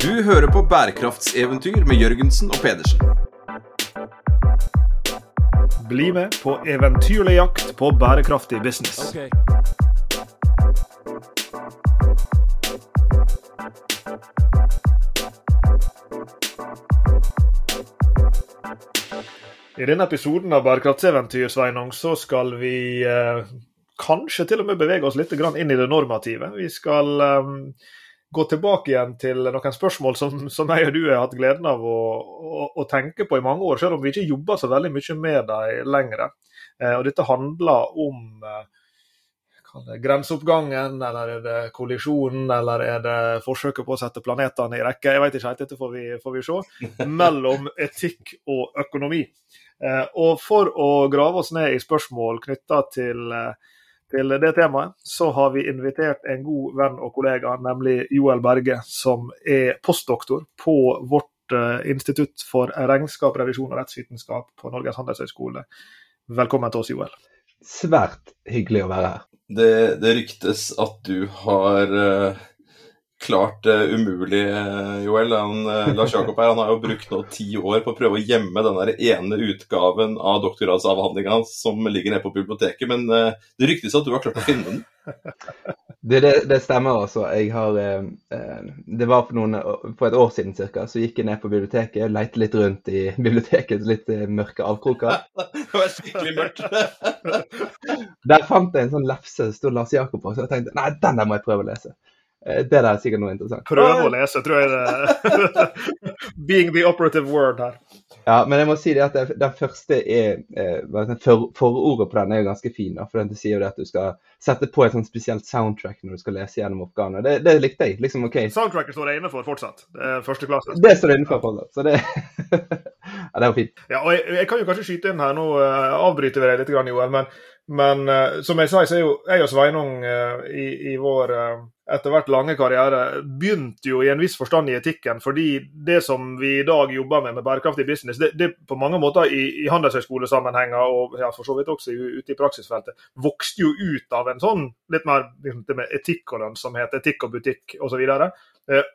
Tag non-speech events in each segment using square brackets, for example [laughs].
Du hører på bærekraftseventyr med Jørgensen og Pedersen. Bli med på eventyrlig jakt på bærekraftig business. I denne episoden av Bærekraftseventyr Sveinung, så skal vi eh, kanskje til og med bevege oss litt grann inn i det normative. Vi skal eh, gå tilbake igjen til noen spørsmål som, som jeg og du har hatt gleden av å, å, å, tenke på i mange år, selv om vi ikke jobber så veldig mye med dem lenger. Eh, og dette handler om eh, grenseoppgangen, eller er det kollisjonen, eller er det forsøket på å sette planetene i rekke? Jeg vet ikke helt, dette får vi, får vi se. [laughs] Mellom etikk og økonomi. Eh, og for å grave oss ned i spørsmål knytta til, eh, til, det temaet, så har vi invitert en god venn og kollega, nemlig Joel Berge, som er postdoktor på vårt eh, institutt for regnskap, revisjon og rettsvitenskap på Norges handelshøyskole. Velkommen til oss, Joel. Svært hyggelig å være her. Det, det ryktes at du har uh klart uh, umulig, uh, Joel. Han, uh, Lars Jakob her, han har jo brukt nå ti år på å prøve å gjemme den der ene utgaven av doktorgradsavhandlinga hans som ligger nede på biblioteket, men det ryktes at du har klart å finne den? Det, det, det stemmer altså. Jeg har Det var for, noen, for et år siden ca. Så gikk jeg ned på biblioteket, lette litt rundt i [laughs] bibliotekets litt mørke avkroker. det var skikkelig mørkt. der fant jeg en sånn lefse som sto Lars Jakob på, så jeg tenkte nei, den der må jeg prøve å lese. Eh, det der er sikkert noe interessant. Prøve å lese, tror jeg det [laughs] Being the operative word her. Ja, men jeg må si det at det, det første er eh, for, Forordet på den er jo ganske fin. Da, for den sier jo at du skal sette på et sånt spesielt soundtrack når du skal lese gjennom oppgavene. Det, det likte jeg. liksom, ok. Soundtracket står jeg inne for fortsatt. Det er første klasse. Det står jeg inne for fortsatt. Så det, [laughs] ja, det var fint. Ja, og jeg, jeg, kan jo kanskje skyte inn her, nå uh, avbryter vi deg litt, Joel. men men uh, som jeg sa, så er jo jeg og Sveinung uh, i, i, vår etter hvert lange karriere begynte jo i en viss forstand i etikken. Fordi det som vi i dag jobber med med bærekraftig business, det, det på mange måter i, i handelshøyskolesammenhenger og ja, for så vidt også ute i praksisfeltet, vokste jo ut av en sånn litt mer liksom, etikk og lønnsomhet, etikk og butikk osv.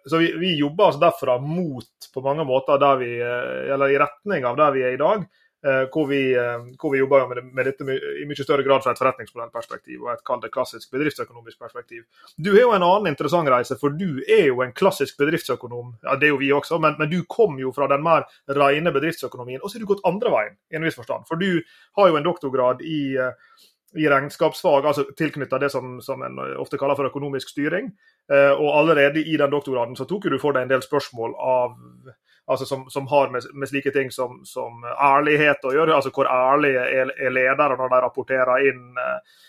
Så, vi, vi jobber altså derfra mot på mange måter der vi, eller i retning av der vi er i dag. Eh, hvor vi, eh, hvor vi, jobber med, med dette i mye større grad fra et forretningsmodellperspektiv og et klassisk bedriftsøkonomisk perspektiv. Du har jo en annen interessant reise, for du er jo en klassisk bedriftsøkonom. Ja, Det er jo vi også, men, men du kom jo fra den mer rene bedriftsøkonomien. Og så har du gått andre veien, i en viss forstand. For du har jo en doktorgrad i eh, i regnskapsfag, altså tilknytta det som, som, en ofte kaller for økonomisk styring. Og allerede i den doktorgraden så tok du for deg en del spørsmål av altså som, som, har med, med, slike ting som, som, ærlighet å gjøre. altså Hvor ærlige er, er ledere når de rapporterer inn uh,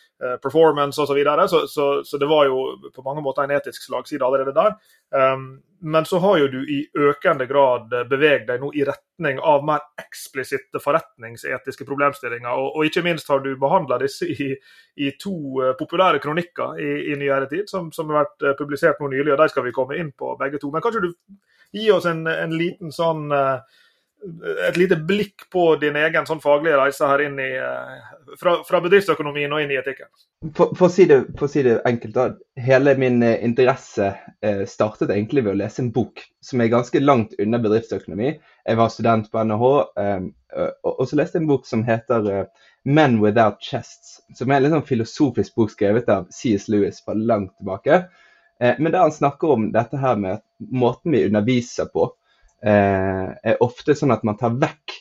performance osv. Så, videre. så, så Så det var jo på mange måter en etisk slagside allerede der. Um, men så har jo du i økende grad beveget deg nå i retning av mer eksplisitte forretningsetiske problemstillinger. Og, og ikke minst har du behandla disse i, i, to uh, populære kronikker i, i nyere tid, som, som, har vært publisert nå nylig. og De skal vi komme inn på begge to. Men kanskje du gi oss en, en liten sånn eh, et lite blikk på din egen sånn faglige reise her inn i, eh, fra, fra bedriftsøkonomien og inn i etikken? For, for, å, si det, for å, si det, enkelt, da. Hele min eh, interesse eh, startet egentlig ved å lese en bok som er ganske langt unna bedriftsøkonomi. Jeg var student på NHH, og, så leste jeg en bok som heter 'Men Without Chests'. Som er en litt sånn filosofisk bok skrevet av C.S. Lewis fra langt tilbake. Men der han snakker om dette her med måten vi underviser på, er ofte sånn at man tar vekk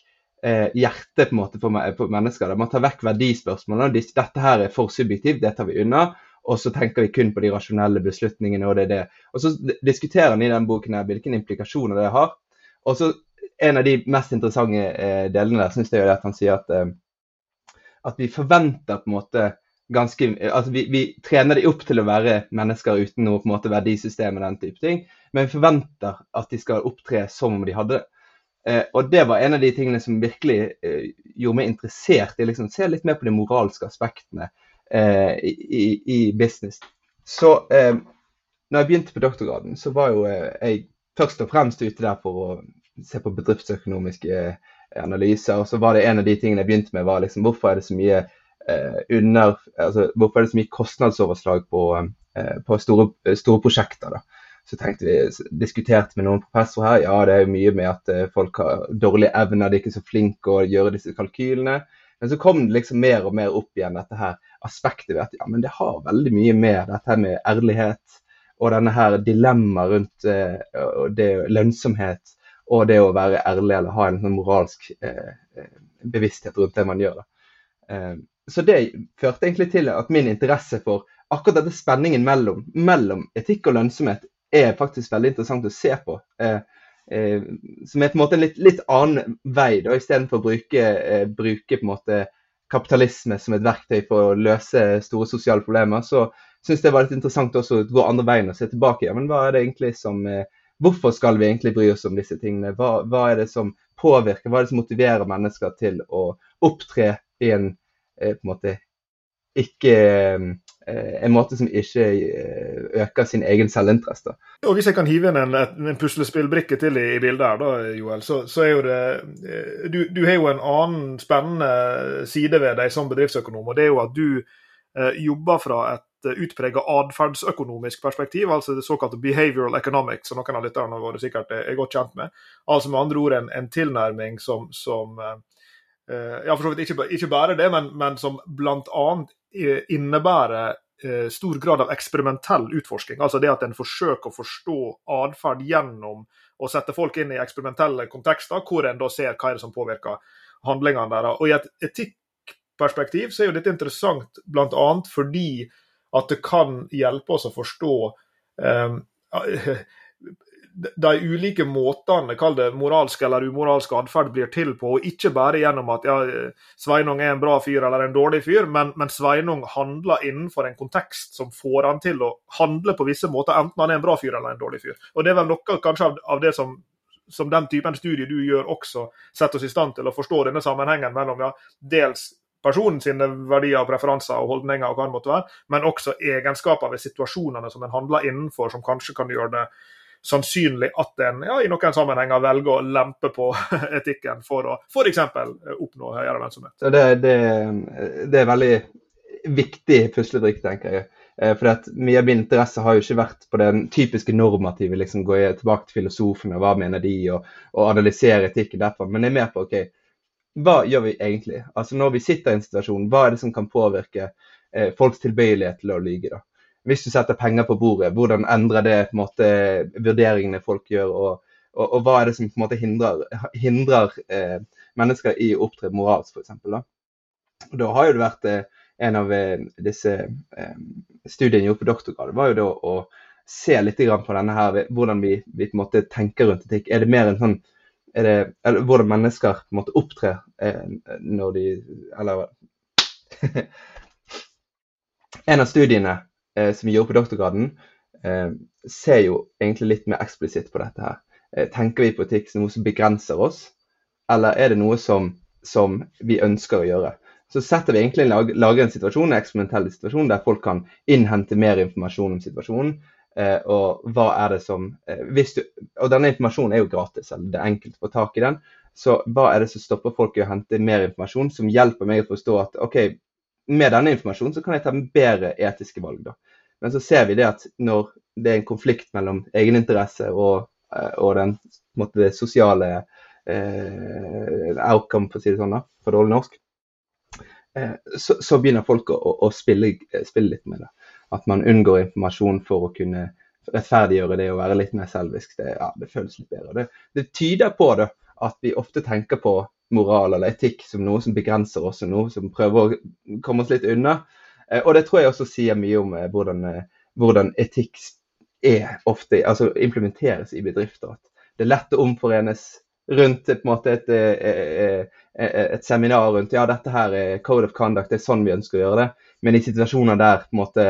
eh, hjertet på en måte for mennesker. Man tar vekk verdispørsmålene. Dette her er for subjektivt, det tar vi unna. Og så tenker vi kun på de rasjonelle beslutningene. Og det er det. Og så diskuterer han i den boken her hvilke implikasjoner det har. Og så En av de mest interessante delene der synes jeg er at han sier at, at vi forventer på en måte ganske altså vi, vi, trener de opp til å være mennesker uten noe på en måte verdisystem og den type ting, men vi forventer at de skal opptre som om de hadde det. Eh, og det var en av de tingene som virkelig eh, gjorde meg interessert i liksom se litt mer på de moralske aspektene eh, i, i, business. Så eh, når jeg begynte på doktorgraden, så var jo eh, jeg først og fremst ute der for å se på bedriftsøkonomiske eh, analyser. Og så var det en av de tingene jeg begynte med, var liksom hvorfor er det så mye under altså, Hvorfor er det så mye kostnadsoverslag på, eh, på store, store, prosjekter? da? så tenkte vi, diskuterte med noen professorer her, ja det er jo mye med at eh, folk har dårlige evner, de er ikke så flinke å gjøre disse kalkylene. Men så kom det liksom mer og mer opp igjen dette her aspektet ved at ja, men det har veldig mye med dette med ærlighet og denne her dilemmaet rundt eh, det lønnsomhet og det å være ærlig eller ha en sånn moralsk eh, eh bevissthet rundt det man gjør. Eh, så det førte egentlig til at min interesse for akkurat denne spenningen mellom, mellom etikk og lønnsomhet er faktisk veldig interessant å se på. Eh, eh, som er på en måte en litt, litt annen vei, da, istedenfor å bruke, eh, bruke måte kapitalisme som et verktøy for å løse store sosiale problemer, så syns det var litt interessant også å gå andre veien og se tilbake. Ja, men hva er det egentlig som eh, Hvorfor skal vi egentlig bry oss om disse tingene? Hva, hva, er det som påvirker, hva er det som motiverer mennesker til å opptre i en, på en måte ikke Eh, en måte som ikke eh, øker sin egen selvinteresse. Og Hvis jeg kan hive inn en, en puslespillbrikke til i, bildet her, da, Joel, så, så, er jo det eh, du, du, har jo en annen spennende side ved deg som bedriftsøkonom. og Det er jo at du eh, jobber fra et utpreget atferdsøkonomisk perspektiv, altså det såkalte behavioral economics, som noen av lytterne våre sikkert er, er, godt kjent med. Altså med andre ord en, en tilnærming som, som eh, ja, for så vidt ikke, bare det, men, men som bl.a innebærer eh, stor grad av eksperimentell utforsking. Altså det at en forsøker å forstå atferd gjennom å sette folk inn i eksperimentelle kontekster, hvor en da ser hva er det som påvirker handlingene deres. Og I et etikkperspektiv så er jo dette interessant bl.a. fordi at det kan hjelpe oss å forstå eh, de ulike måtene kall det moralsk eller umoralsk atferd blir til på, og ikke bare gjennom at ja, Sveinung er en bra fyr eller en dårlig fyr, men, men Sveinung handler innenfor en kontekst som får han til å handle på visse måter, enten han er en bra fyr eller en dårlig fyr. Og Det er vel noe kanskje av, av det som, som den typen studie du gjør også setter oss i stand til å forstå denne sammenhengen mellom ja, dels personen sine verdier og preferanser og holdninger, og hva det måtte være, men også egenskaper ved situasjonene som en handler innenfor, som kanskje kan gjøre det sannsynlig at en ja, i noen sammenhenger velger å lempe på [laughs] etikken for å f.eks. oppnå høyere lønnsomhet. Det, det, det er veldig viktig puslebrikk, tenker jeg. Eh, for Mye av min interesse har jo ikke vært på den typiske normative, liksom gå tilbake til filosofene, hva mener de, og, og analysere etikken derfor. Men jeg er mer på ok, hva gjør vi egentlig? Altså Når vi sitter i en situasjon, hva er det som kan påvirke eh, folks tilbøyelighet til å lyge? da? Hvis du setter penger på bordet, hvordan endrer det på en måte vurderingene folk gjør? Og, og, og hva er det som på en måte hindrer, hindrer eh, mennesker i å opptre moralsk, f.eks. Da. da har jo det vært eh, en av eh, disse eh, studiene gjort på doktorgrad, var jo da å se litt på denne her, hvordan vi, vi, på en måte tenker rundt etikk. Er det mer en sånn er det, eller Hvordan mennesker på en måte opptrer eh, når de Eller [laughs] En av studiene som vi gjorde på doktorgraden, eh, ser jo egentlig litt mer eksplisitt på dette her. Eh, tenker vi på etikk som noe som begrenser oss, eller er det noe som, som vi ønsker å gjøre? Så setter vi egentlig lager en situasjon, en eksperimentell situasjon der folk kan innhente mer informasjon om situasjonen. Eh, og hva er det som eh, hvis du, Og denne informasjonen er jo gratis, eller det er enkelt å få tak i den. Så hva er det som stopper folk i å hente mer informasjon, som hjelper meg å forstå at OK, med denne informasjonen så kan jeg ta bedre etiske valg. da. Men så ser vi det at når det er en konflikt mellom egeninteresse og, eh, og den måte, det sosiale eh, outcome, for å si det sånn, da, for dårlig norsk, eh, så, så, begynner folk å, å spille, spille, litt med det. At man unngår informasjon for å kunne rettferdiggjøre det og være litt mer selvisk. Det, ja, det føles litt bedre. Det, det tyder på det, at vi ofte tenker på moral eller etikk som noe som begrenser oss, og noe som prøver å komme oss litt unna. Eh, og det tror jeg også sier mye om eh, hvordan, eh, hvordan etikk er ofte, altså implementeres i bedrifter. Det er lett å omforenes rundt måte et, et, et, seminar rundt ja, dette her er code of conduct, det er sånn vi ønsker å gjøre det. Men i situasjoner der måte,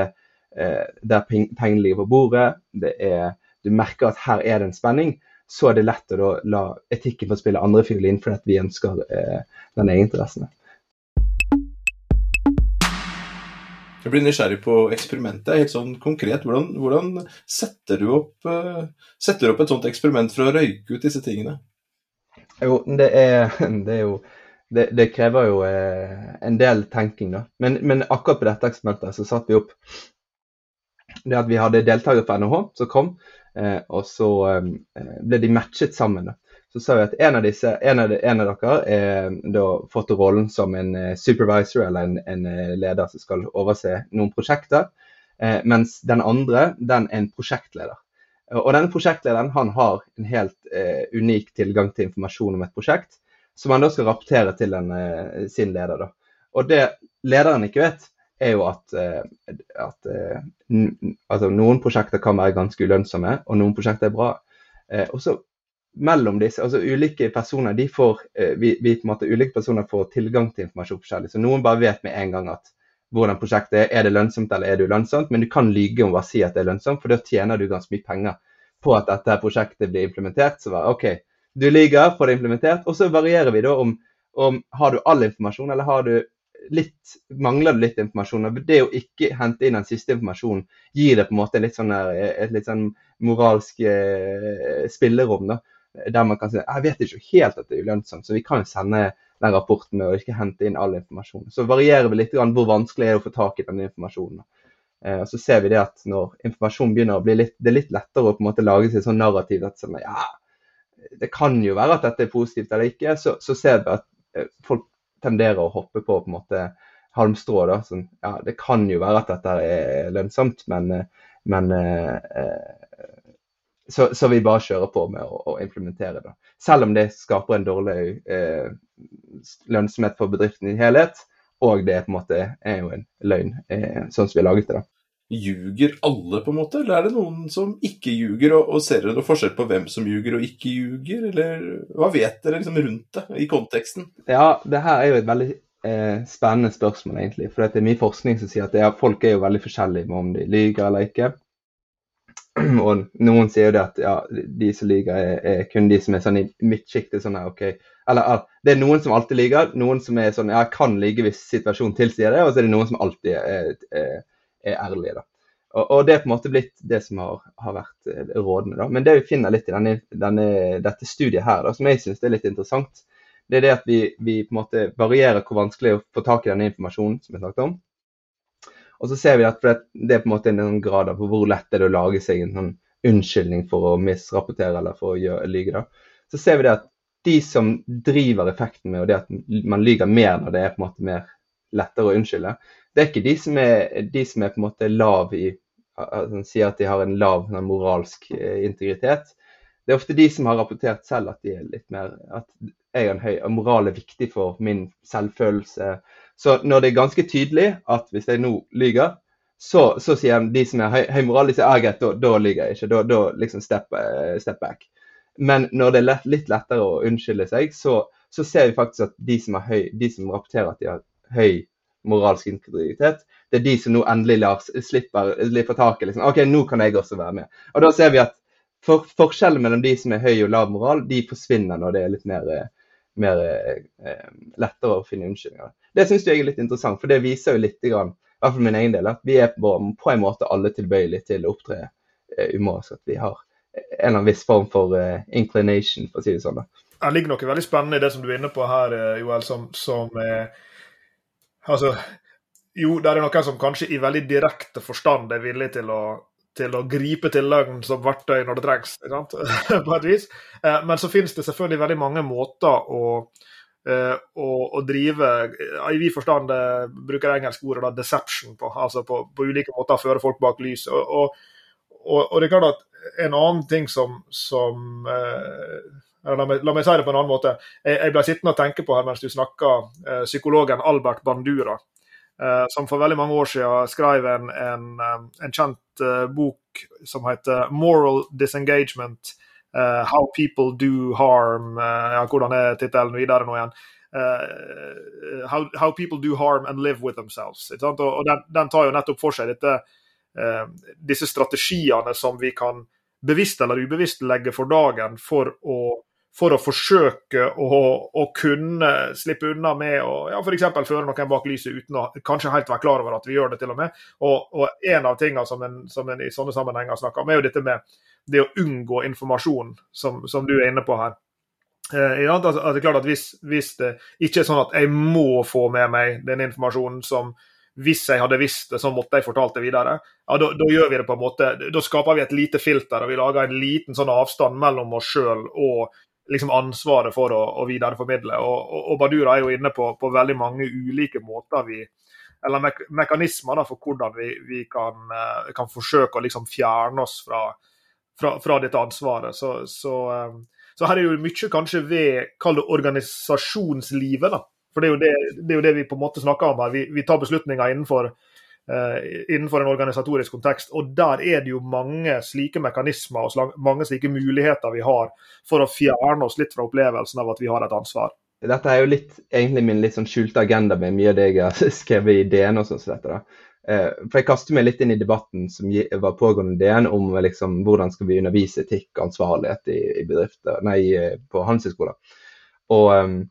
der pengene ligger på bordet, er, du merker at her er det en spenning, så er det lett å la etikken få spille andre fiolin fordi vi ønsker eh, den egeninteressen. Jeg blir nysgjerrig på eksperimentet. Helt sånn konkret, hvordan, hvordan setter, du opp, uh, setter, du opp, et sånt eksperiment for å røyke ut disse tingene? Jo, det er, [laughs] det er jo det, det, krever jo eh, en del tenking, da. Men, men, akkurat på dette eksperimentet så satte vi opp det at vi hadde deltakere fra NHH som kom, eh, og så ble de matchet sammen. Så sa vi at en av, disse, en av, en av dere er da fått rollen som en supervisor eller en, en leder som skal overse noen prosjekter, mens den andre den er en prosjektleder. Og denne prosjektlederen han har en helt eh, unik tilgang til informasjon om et prosjekt, som han da skal rapportere til en, eh, sin leder. Da. Og det lederen ikke vet, er jo at, eh, at eh, altså, noen prosjekter kan være ganske ulønnsomme, og noen prosjekter er bra. Eh, og så mellom disse, altså ulike personer de får, eh, vi, vi, på en måte, ulike personer får tilgang til informasjon forskjellig. Så noen bare vet med en gang at hvordan prosjektet er. Er det lønnsomt eller er det ulønnsomt? Men du kan lyge om å si at det er lønnsomt, for da tjener du ganske mye penger på at dette prosjektet blir implementert. Så bare, OK, du lyver, får det implementert. Og så varierer vi da om, om har du all informasjon, eller har du litt, mangler du litt informasjon. Det å ikke hente inn den siste informasjonen gir det på en måte litt sånn der, et litt sånn moralsk eh, spillerom. da, Der man kan si jeg vet ikke helt at det er ulønnsomt, så vi kan jo sende den rapporten med å ikke hente inn all informasjon. Så varierer vi litt grann hvor vanskelig det er å få tak i den informasjonen. Eh, og så ser vi det at når informasjon begynner å bli litt, det er litt lettere å på en måte lage seg sånn narrativ at sånn, ja, det kan jo være at dette er positivt eller ikke, så, så ser vi at eh, folk tenderer å hoppe på på en måte halmstrå. da, sånn, ja, Det kan jo være at dette er lønnsomt, men, eh, men eh, så, så, vi bare kjører på med å, å, implementere det. Selv om det skaper en dårlig eh, lønnsomhet for bedriften i helhet, og det på en måte er jo en løgn, eh, sånn som vi har laget det. da. Ljuger alle, på en måte, eller er det noen som ikke ljuger? Og, og ser dere noe forskjell på hvem som ljuger og ikke ljuger, eller hva vet dere liksom rundt det, i konteksten? Ja, det her er jo et veldig eh, spennende spørsmål, egentlig. For det er mye forskning som sier at er, folk er jo veldig forskjellige med om de lyver eller ikke. [clears throat] Og noen sier jo det at ja, de som lyver, er, er, kun de som er sånn i midtsjiktet. Sånn her, OK. Eller at det er noen som alltid lyver, noen som er sånn ja, kan lyve hvis situasjonen tilsier det, og så er det noen som alltid er, er, er ærlige. da. Og, det er på en måte blitt det som har, har vært eh, rådende. da. Men det vi finner litt i denne, denne, dette studiet her, da, som jeg syns er litt interessant, det er det at vi, vi, på en måte varierer hvor vanskelig det er å få tak i denne informasjonen som vi snakket om. Og så ser vi at det er på en måte en grad av hvor lett det er å lage seg en sånn unnskyldning for å misrapportere eller for å lyge. da. Så ser vi det at de som driver effekten med og det at man lyver mer når det er på en måte mer lettere å unnskylde, det er ikke de som er, de som er på en måte lav i altså, Sier at de har en lav en moralsk eh, integritet. Det er ofte de som har rapportert selv at de er litt mer at jeg er en høy, moral er viktig for min selvfølelse, så når det er ganske tydelig at hvis jeg nå lyver, så, så sier de som er høy, moral, de sier ah, greit, da, da lyver jeg ikke. Da, da liksom step, uh, step, back. Men når det er lett, litt lettere å unnskylde seg, så, så, ser vi faktisk at de som, høy, de som rapporterer at de har høy moralsk integritet, det er de som nå endelig lar, slipper, slipper taket. Liksom. OK, nå kan jeg også være med. Og da ser vi at for, forskjellen mellom de som er høy og lav moral, de forsvinner når det er litt mer, mer eh, lettere å finne unnskyldninger. Det syns jeg er litt interessant, for det viser jo litt, i hvert fall min egen del, at vi er på, på en måte alle tilbøyelige til å opptre uh, umoralsk. At vi har en eller annen viss form for uh, inclination, for å si det sånn. da. Det ligger noe veldig spennende i det som du er inne på her, eh, Joel, som, som eh, Altså, jo, det er noen som kanskje i veldig direkte forstand er villig til å, til å gripe til løgn som verktøy når det trengs, [laughs] på et vis. Eh, men så finnes det selvfølgelig veldig mange måter å Og, og, drive I vid forstand uh, bruker engelsk ordet da, deception på, altså på, på ulike måter å føre folk bak lys. Og, og, og, det er klart at en annen ting som, som eh, la, meg, la, meg, si det på en annen måte. Jeg, jeg ble sittende og tenke på her mens du snakka, psykologen Albert Bandura. som for veldig mange år siden skrev en, en, en kjent bok som heter 'Moral Disengagement'. Uh, how People Do Harm uh, ja, Hvordan er tittelen videre nå igjen? Uh, how, how, People Do Harm and Live With Themselves. Og, og den, den, tar jo nettopp for seg dette, disse strategiene som vi kan bevisst eller ubevisst legge for dagen for å, for å forsøke å, å, kunne slippe unna med å ja, f.eks. føre noen bak lyset uten å kanskje helt være klar over at vi gjør det, til og med. Og, og en av tingene som en, som en i sånne sammenhenger snakker om, er jo dette med det å unngå informasjon, som, som du er inne på her. Eh, at det er klart at hvis, hvis, det ikke er sånn at jeg må få med meg den informasjonen som hvis jeg hadde visst det, så måtte jeg fortalt det videre. Ja, da, da, gjør vi det på en måte, da skaper vi et lite filter og vi lager en liten sånn avstand mellom oss sjøl og liksom ansvaret for å, å videreformidle. Og, og, og, Badura er jo inne på, på veldig mange ulike måter vi eller mek mekanismer da, for hvordan vi, vi kan, uh, kan, forsøke å liksom fjerne oss fra, fra, fra dette ansvaret. Så, så, um, så, her er jo mye kanskje ved kall det organisasjonslivet. da, for det er, det, det er, jo det, vi på en måte snakker om her. Vi, vi tar beslutninger innenfor, uh, innenfor, en organisatorisk kontekst. Og der er det jo mange slike mekanismer og mange slike muligheter vi har for å fjerne oss litt fra opplevelsen av at vi har et ansvar. Dette er jo litt, egentlig min litt sånn skjulte agenda med mye av det jeg har [laughs] skrevet i DN og sånn så dette. da. Uh, for Jeg kaster meg litt inn i debatten som var pågående DN om liksom, hvordan skal vi undervise etikk og ansvarlighet i, i bedrifter, nei, på handelshøyskoler. Og um,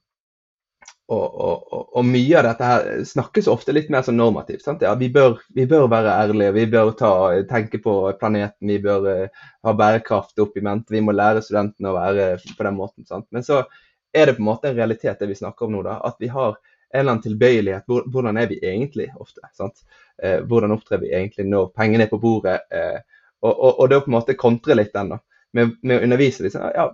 og, og, og, mye av dette her snakkes ofte litt mer som normativt. Ja, vi, bør, vi, bør, være ærlige, vi bør ta, tenke på planeten, vi bør ha bærekraft opp i mente. Vi må lære studentene å være på den måten. Sant? Men så er det på en måte en realitet det vi snakker om nå, da, at vi har en eller annen tilbøyelighet. Hvordan er vi egentlig ofte? Uh, hvordan opptrer vi egentlig når pengene er på bordet? Uh, og, og, og det å på en måte kontre litt den da, med, med å undervise liksom, ja,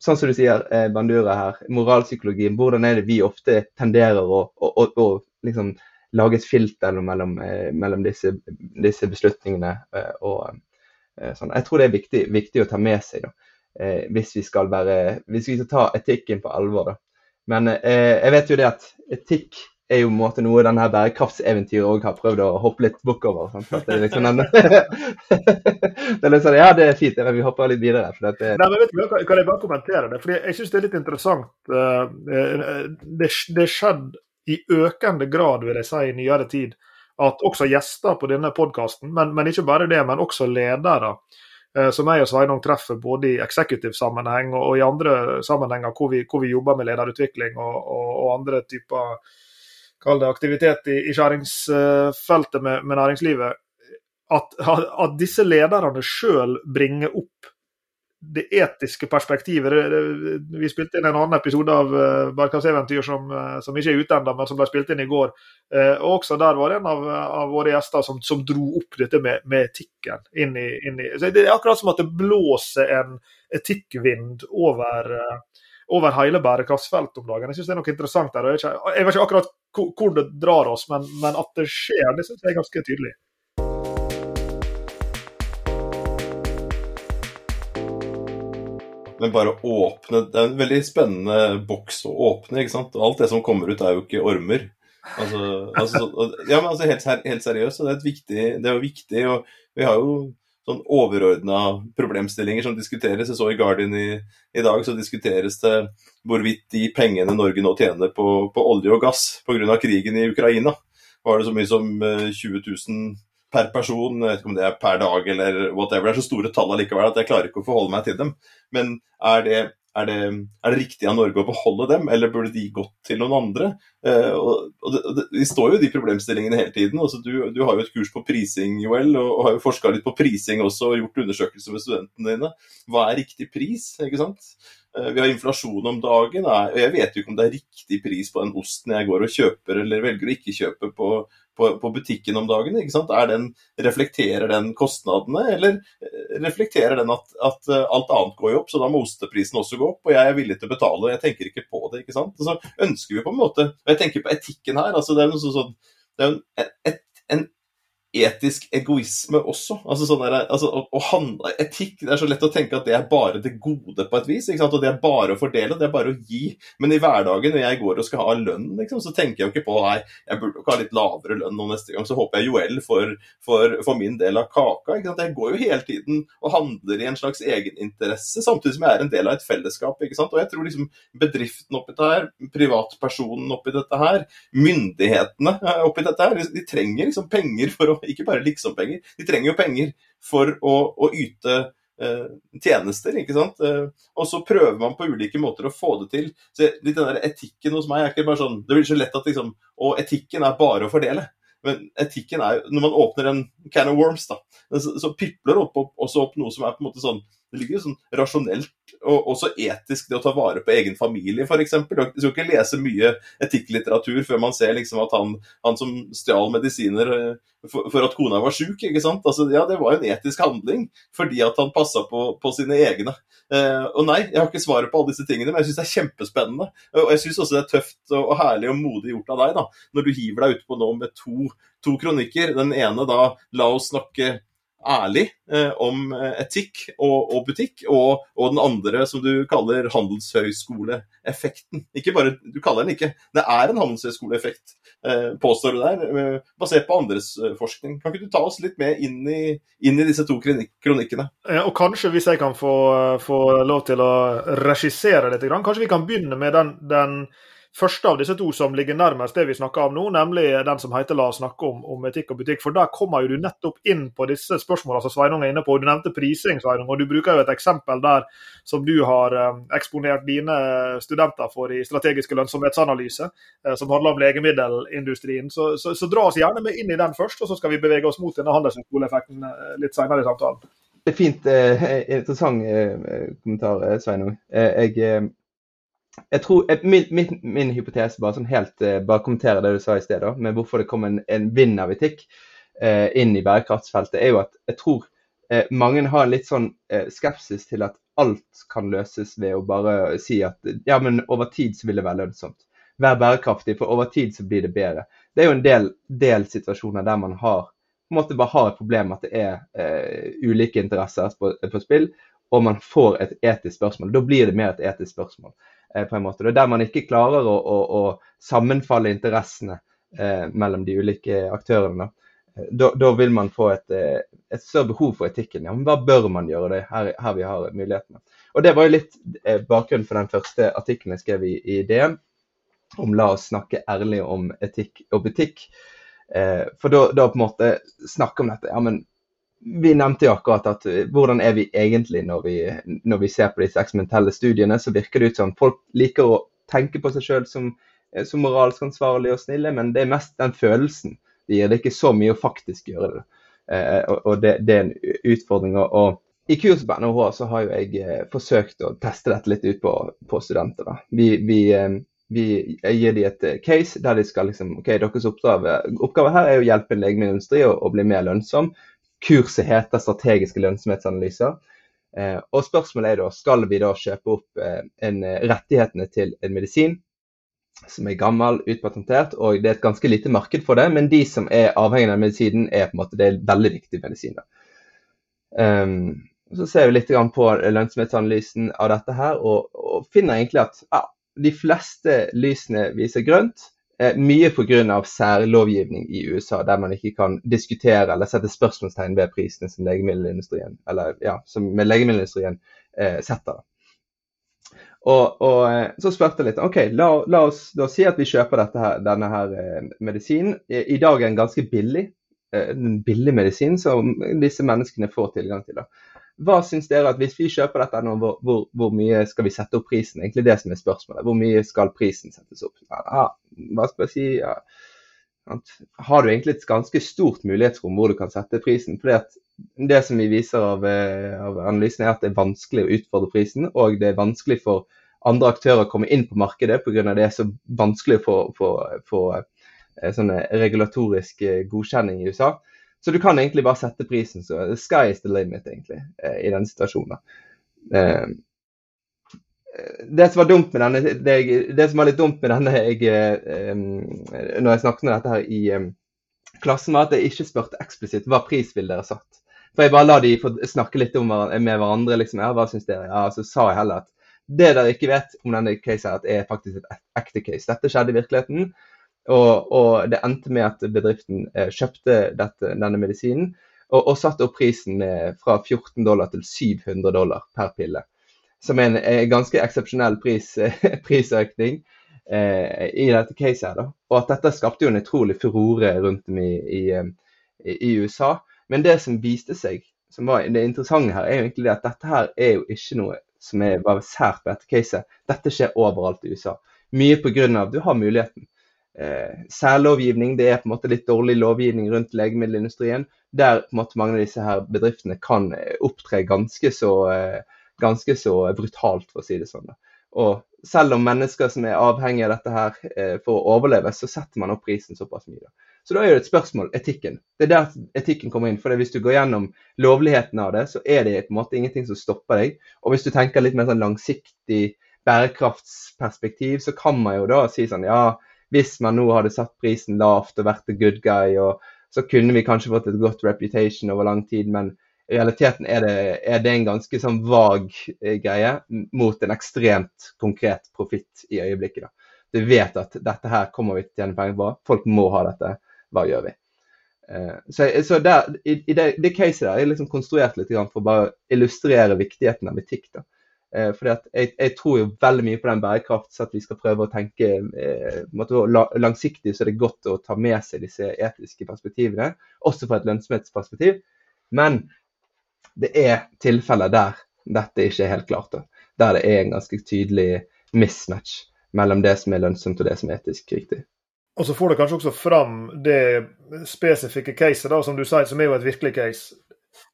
sånn som du sier, eh, Bandura her, moralpsykologien, hvordan er det vi ofte tenderer å, å, å, liksom lage et filter mellom, eh, mellom disse, disse, beslutningene. Eh, og sånn. Jeg tror det er viktig, viktig å ta med seg da, hvis vi skal være, hvis vi skal ta etikken på alvor. Da. Men jeg vet jo det at etikk er jo en måte noe denne bærekraftseventyret òg har prøvd å hoppe litt bukk over. Det er liksom [laughs] den det er litt sånn, Ja, det er fint, vi hopper litt videre. For det... Nei, men vet du, Kan jeg bare kommentere det? Fordi Jeg syns det er litt interessant. Eh, eh, det, det skjedd i økende grad, vil jeg si, i nyere tid, at også gjester på denne podkasten, men, men, ikke bare det, men også ledere, eh, som jeg og Sveinung treffer både i executive-sammenheng og, i andre sammenhenger hvor vi, hvor vi jobber med lederutvikling og, og, og andre typer aktivitet i, i skjæringsfeltet med, med næringslivet, at, at, disse lederne sjøl bringer opp det etiske perspektivet. Vi spilte inn en annen episode av uh, eh, Bærekraftseventyr som, uh, som, ikke er ute ennå, men som ble spilt inn i går. Uh, og også der var det en av, av våre gjester som, som, dro opp dette med, med etikken. inn i, inn i, Det er akkurat som at det blåser en etikkvind over uh, over hele bærekraftsfeltet om dagen. Jeg synes det er noe interessant der. Jeg, jeg vet ikke akkurat hvor det drar oss, men, men at det skjer, det synes jeg er ganske tydelig. Men bare åpne Det er en veldig spennende boks å åpne. ikke sant? Alt det som kommer ut, er jo ikke ormer. Altså, altså, ja, men altså helt, helt seriøst, det er, viktig, det er jo viktig. og Vi har jo sånn overordna problemstillinger som diskuteres. Jeg så i Guardian i, i, dag så diskuteres det hvorvidt de pengene Norge nå tjener på, på olje og gass pga. krigen i Ukraina, var det så mye som 20 eh, 000 per person. Jeg vet ikke om det er per dag eller whatever. Det er så store tall allikevel at jeg klarer ikke å forholde meg til dem. Men er det er det, er det, riktig av Norge å beholde dem, eller burde de gått til noen andre? Eh, og, og det, vi står jo i de problemstillingene hele tiden. Altså, du, du, har jo et kurs på prising, Joel, og, og har jo forska litt på prising også, og gjort undersøkelser med studentene dine. Hva er riktig pris? ikke sant? Eh, vi har inflasjon om dagen, og jeg vet jo ikke om det er riktig pris på den osten jeg går og kjøper, eller velger å ikke kjøpe på, på, på butikken om dagen. ikke sant? Den, reflekterer den kostnadene, eller eh, reflekterer den at, at, eh, alt annet går jo opp, så da må osteprisen også gå opp, og jeg er villig til å betale, og jeg tenker ikke på det. ikke sant? Og så ønsker vi på en måte Og jeg tenker på etikken her. altså Det er, noe sånn, det er en, et, en etisk egoisme også. Altså sånn der, altså, å, å handle, Etikk det er så lett å tenke at det er bare det gode på et vis. ikke sant? Og det er bare å fordele, det er bare å gi. Men i hverdagen når jeg går og skal ha lønn, liksom, så tenker jeg jo ikke på nei, jeg burde ikke ha litt lavere lønn nå neste gang. Så håper jeg Joel får min del av kaka. ikke sant? Jeg går jo hele tiden og handler i en slags egeninteresse, samtidig som jeg er en del av et fellesskap. ikke sant? Og jeg tror liksom bedriften oppi dette her, privatpersonen oppi dette her, myndighetene eh, oppi dette her, de trenger liksom penger for å [laughs] ikke bare liksom-penger. De trenger jo penger for å, å yte eh, tjenester, ikke sant. Eh, og så prøver man på ulike måter å få det til. Så litt den der etikken hos meg er ikke bare sånn Det blir så lett at liksom Og etikken er bare å fordele. Men etikken er jo Når man åpner en can of worms, da, så, så pipler opp, opp, også opp noe som er på en måte sånn det ligger jo sånn rasjonelt og også etisk det å ta vare på egen familie, f.eks. Du skal ikke lese mye etikklitteratur før man ser liksom at han, han som stjal medisiner eh, for, for, at kona var sjuk, ikke sant. Altså, ja, det var jo en etisk handling fordi at han passa på, på, sine egne. Eh, og nei, jeg har ikke svaret på alle disse tingene, men jeg syns det er kjempespennende. Og jeg syns også det er tøft og, herlig og modig gjort av deg, da, når du hiver deg utpå nå med to, to kronikker. Den ene da 'La oss snakke ærlig eh, om eh, etikk og, og butikk, og, og, den andre som du kaller handelshøyskoleeffekten. Ikke bare, Du kaller den ikke, det er en handelshøyskoleeffekt, eh, påstår du der, eh, basert på andres eh, forskning. Kan ikke du ta oss litt med inn i, inn i disse to kronikkene? Ja, og kanskje, hvis jeg kan få, få lov til å regissere litt, kanskje vi kan begynne med den, den første av disse to som ligger nærmest det vi snakker om nå, nemlig den som heter 'La oss snakke om, om etikk og butikk'. For der kommer jo du nettopp inn på disse spørsmålene som Sveinung er inne på. Du nevnte prising, Sveinung, og du bruker jo et eksempel der som du har eh, eksponert dine studenter for i strategiske lønnsomhetsanalyse, eh, som handler om legemiddelindustrien. Så, så, så, dra oss gjerne med inn i den først, og så skal vi bevege oss mot denne handelshøyskoleeffekten eh, litt senere i samtalen. Det er fint, eh, interessant eh, kommentar, Sveinung. Eh, jeg jeg tror, min, min, min, hypotese, bare sånn helt uh, bare kommentere det du sa i sted, da, med hvorfor det kom en, en vind av etikk eh, inn i bærekraftsfeltet, er jo at jeg tror eh, mange har litt sånn skepsis til at alt kan løses ved å bare si at ja, men over tid så vil det være lønnsomt. Vær bærekraftig, for over tid så blir det bedre. Det er jo en del, del situasjoner der man har på en måte bare har et problem at det er ulike interesser på, på spill, og man får et etisk spørsmål. Da blir det mer et etisk spørsmål. Eh, på en måte. Er der man ikke klarer å, å, å sammenfalle interessene eh, mellom de ulike aktørene. Eh, da, da, vil man få et, et, større behov for etikken. Ja, men hva bør man gjøre? Det her, her vi har mulighetene. Og Det var jo litt bakgrunnen for den første artikkelen jeg skrev i, i DN, om la oss snakke ærlig om etikk og butikk. Eh, for da, da på en måte snakke om dette. ja, men vi nevnte jo akkurat at eh, hvordan er vi egentlig når vi, når vi ser på disse eksperimentelle studiene, så virker det ut som folk liker å tenke på seg sjøl som, eh, som, moralsk ansvarlige og snille, men det er mest den følelsen det gir. Det er ikke så mye å faktisk gjøre det. Eh, og, og det, det, er en utfordring. Og, og i kurset på NHH så har jo jeg eh, forsøkt å teste dette litt ut på, på studenter. Da. Vi, vi, eh, vi gir dem et case der de skal liksom OK, deres oppgave, oppgave her er å hjelpe en legemiddelindustri å bli mer lønnsom. Kurset heter strategiske lønnsomhetsanalyser. Eh, og spørsmålet er da, skal vi da kjøpe opp eh, en, eh, rettighetene til en medisin som er gammel, utpatentert, og det er et ganske lite marked for det. Men de som er avhengig av medisinen, er på en måte det er veldig viktig medisin. Um, så ser vi litt på lønnsomhetsanalysen av dette her, og, og finner egentlig at ja, de fleste lysene viser grønt. Eh, mye pga. særlovgivning i USA, der man ikke kan diskutere eller sette spørsmålstegn ved prisene som legemiddelindustrien eller, ja, som legemiddelindustrien eh, setter. Og, og, eh, Så spurte jeg litt ok, la, la, oss da si at vi kjøper her, denne her eh, medisinen. I, I, dag er den ganske billig. Eh, billig medisin som disse menneskene får tilgang til. da. Hva syns dere at hvis vi kjøper dette nå, hvor, hvor, hvor, mye skal vi sette opp prisen? Egentlig det som er spørsmålet. Hvor mye skal prisen settes opp? Ja, hva skal jeg si? Ja. Har du egentlig et ganske stort mulighetsrom hvor du kan sette prisen? Fordi Det som vi viser av, eh, av analysen, er at det er vanskelig å utfordre prisen. Og det er vanskelig for andre aktører å komme inn på markedet pga. det er så vanskelig å få eh, regulatorisk eh, godkjenning i USA. Så du kan egentlig bare sette prisen, så the sky is the limit, egentlig, eh, i den situasjonen. Eh, det som denne, det, det som var litt dumt med denne jeg, eh, når jeg snakket med dette her i klassen, var at jeg ikke spurte eksplisitt hva pris vil dere satt. For jeg bare la de få snakke litt om, med hverandre. liksom, ja, hva synes dere? Ja, Så sa jeg heller at det dere ikke vet om denne casen, er faktisk et ekte case. Dette skjedde i virkeligheten. Og, og, det endte med at bedriften eh, kjøpte dette, denne medisinen og, og, satte opp prisen fra 14 dollar til 700 dollar per pille. Som er en, en ganske eksepsjonell pris, [laughs] prisøkning eh, i dette caset. her. Da. Og at dette skapte jo en utrolig furore rundt om i, i, i, USA. Men det som viste seg, som var det interessante her, er jo egentlig at dette her er jo ikke noe som er bare sært på dette caset. Dette skjer overalt i USA. Mye pga. du har muligheten. Eh, særlovgivning, det er på en måte litt dårlig lovgivning rundt legemiddelindustrien, der på en måte mange av disse her bedriftene kan eh, opptre ganske så, eh, ganske så brutalt, for å si det sånn. Og selv om mennesker som er avhengige av dette her eh, for å overleve, så setter man opp prisen såpass mye. Så da er det et spørsmål etikken. Det er der etikken kommer inn. for Hvis du går gjennom lovligheten av det, så er det på en måte ingenting som stopper deg. Og hvis du tenker litt mer sånn langsiktig bærekraftsperspektiv, så kan man jo da si sånn ja, hvis man nå hadde satt prisen lavt og vært the good guy, så kunne vi kanskje fått et godt reputation over lang tid, men i realiteten er det, er det en ganske sånn vag eh, greie mot en ekstremt konkret profitt i øyeblikket. da. Du vet at dette her kommer vi til å tjene penger på, folk må ha dette, hva gjør vi? Eh, så, så der, i, i det, det, caset der er liksom konstruert litt for å bare illustrere viktigheten av etikk. da. Eh, fordi at jeg, jeg, tror jo veldig mye på den bærekraft, så at vi skal prøve å tenke eh, langsiktig, så er det godt å ta med seg disse etiske perspektivene, også fra et lønnsomhetsperspektiv. Men det er tilfeller der dette ikke er helt klart. Da. Der det er en ganske tydelig mismatch mellom det som er lønnsomt og det som er etisk riktig. Og så får du kanskje også fram det spesifikke caset, da, som du sier, som er jo et virkelig case.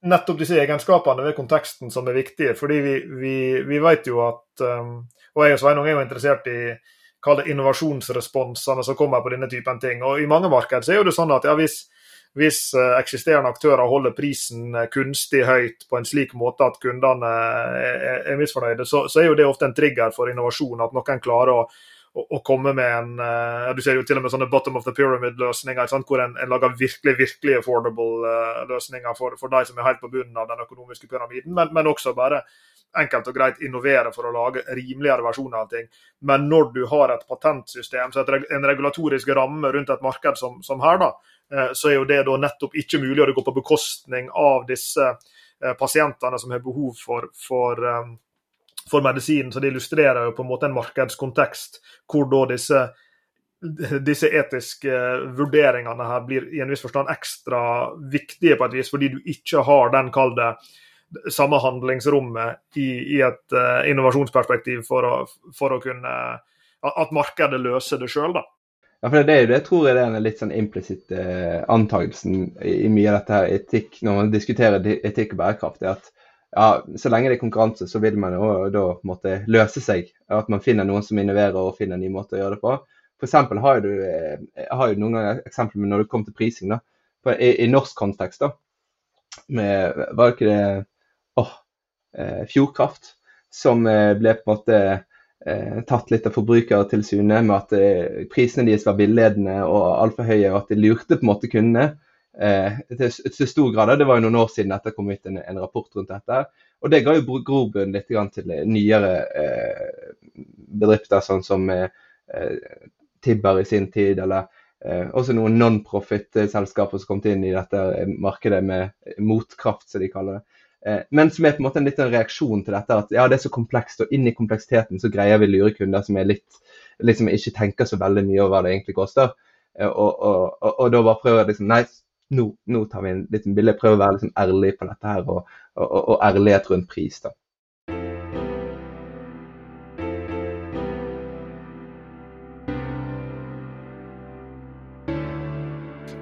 Nettopp disse egenskapene ved konteksten som er viktige. fordi vi, vi, vi vet jo at um, Og jeg og Sveinung er jo interessert i kall det innovasjonsresponsene som kommer på denne typen ting. Og I mange markeder så er jo det sånn at ja, hvis, hvis eh, eksisterende aktører holder prisen eh, kunstig høyt på en slik måte at kundene er, er misfornøyde, så, er jo det ofte en trigger for innovasjon. At noen klarer å, å komme med en uh, Du ser jo til og med sånne bottom of the pyramid-løsninger hvor en, en, lager virkelig virkelig affordable løsninger for, for de som er helt på bunnen av den økonomiske pyramiden, men, men også bare enkelt og greit innovere for å lage rimeligere versjoner av ting. Men når du har et patentsystem, så et, en regulatorisk ramme rundt et marked som, som her, da, uh, så er jo det da nettopp ikke mulig, og det går på bekostning av disse pasientene som har behov for, for, eh, for medisinen. Så det illustrerer jo på en måte en markedskontekst hvor da disse, disse etiske vurderingene her blir i en viss forstand ekstra viktige på et vis, fordi du ikke har den kalde samme handlingsrommet i, i et uh, innovasjonsperspektiv for å, for å kunne At markedet løser det sjøl, da. Ja, for det er jo det jeg tror er den litt sånn implisitte eh, antakelsen i, mye av dette her etikk, når man diskuterer etikk og bærekraft, er at ja, så lenge det er konkurranse, så vil man jo da måtte løse seg. At man finner noen som innoverer og finner en ny måte å gjøre det på. For eksempel har du, jeg eh, har jo noen ganger eksempler med når det kommer til prising. da, for i, i, norsk kontekst, da, med Var det ikke det åh, eh, Fjordkraft, som eh, ble på en måte eh, tatt litt av Forbrukertilsynet med at eh, prisene deres var villedende og altfor høye, og at de lurte på en måte kundene. Eh, til, til, stor grad. Det var jo noen år siden dette kom ut en, en rapport rundt dette. Og det ga jo grobunn litt til nyere eh, bedrifter, sånn som eh, Tibber i sin tid, eller eh, også noen non-profit-selskaper som kom inn i dette markedet med motkraft, som de kaller det. Eh, men som er på en måte en liten reaksjon til dette at ja, det er så komplekst, og inn i kompleksiteten så greier vi lure kunder som er litt, liksom ikke tenker så veldig mye over hva det egentlig koster. Eh, og, og, og, og da bare prøver jeg liksom Nei, nå, nå tar vi en liten bilde. Prøver å være liksom ærlig på dette her, og, ærlighet rundt pris. da.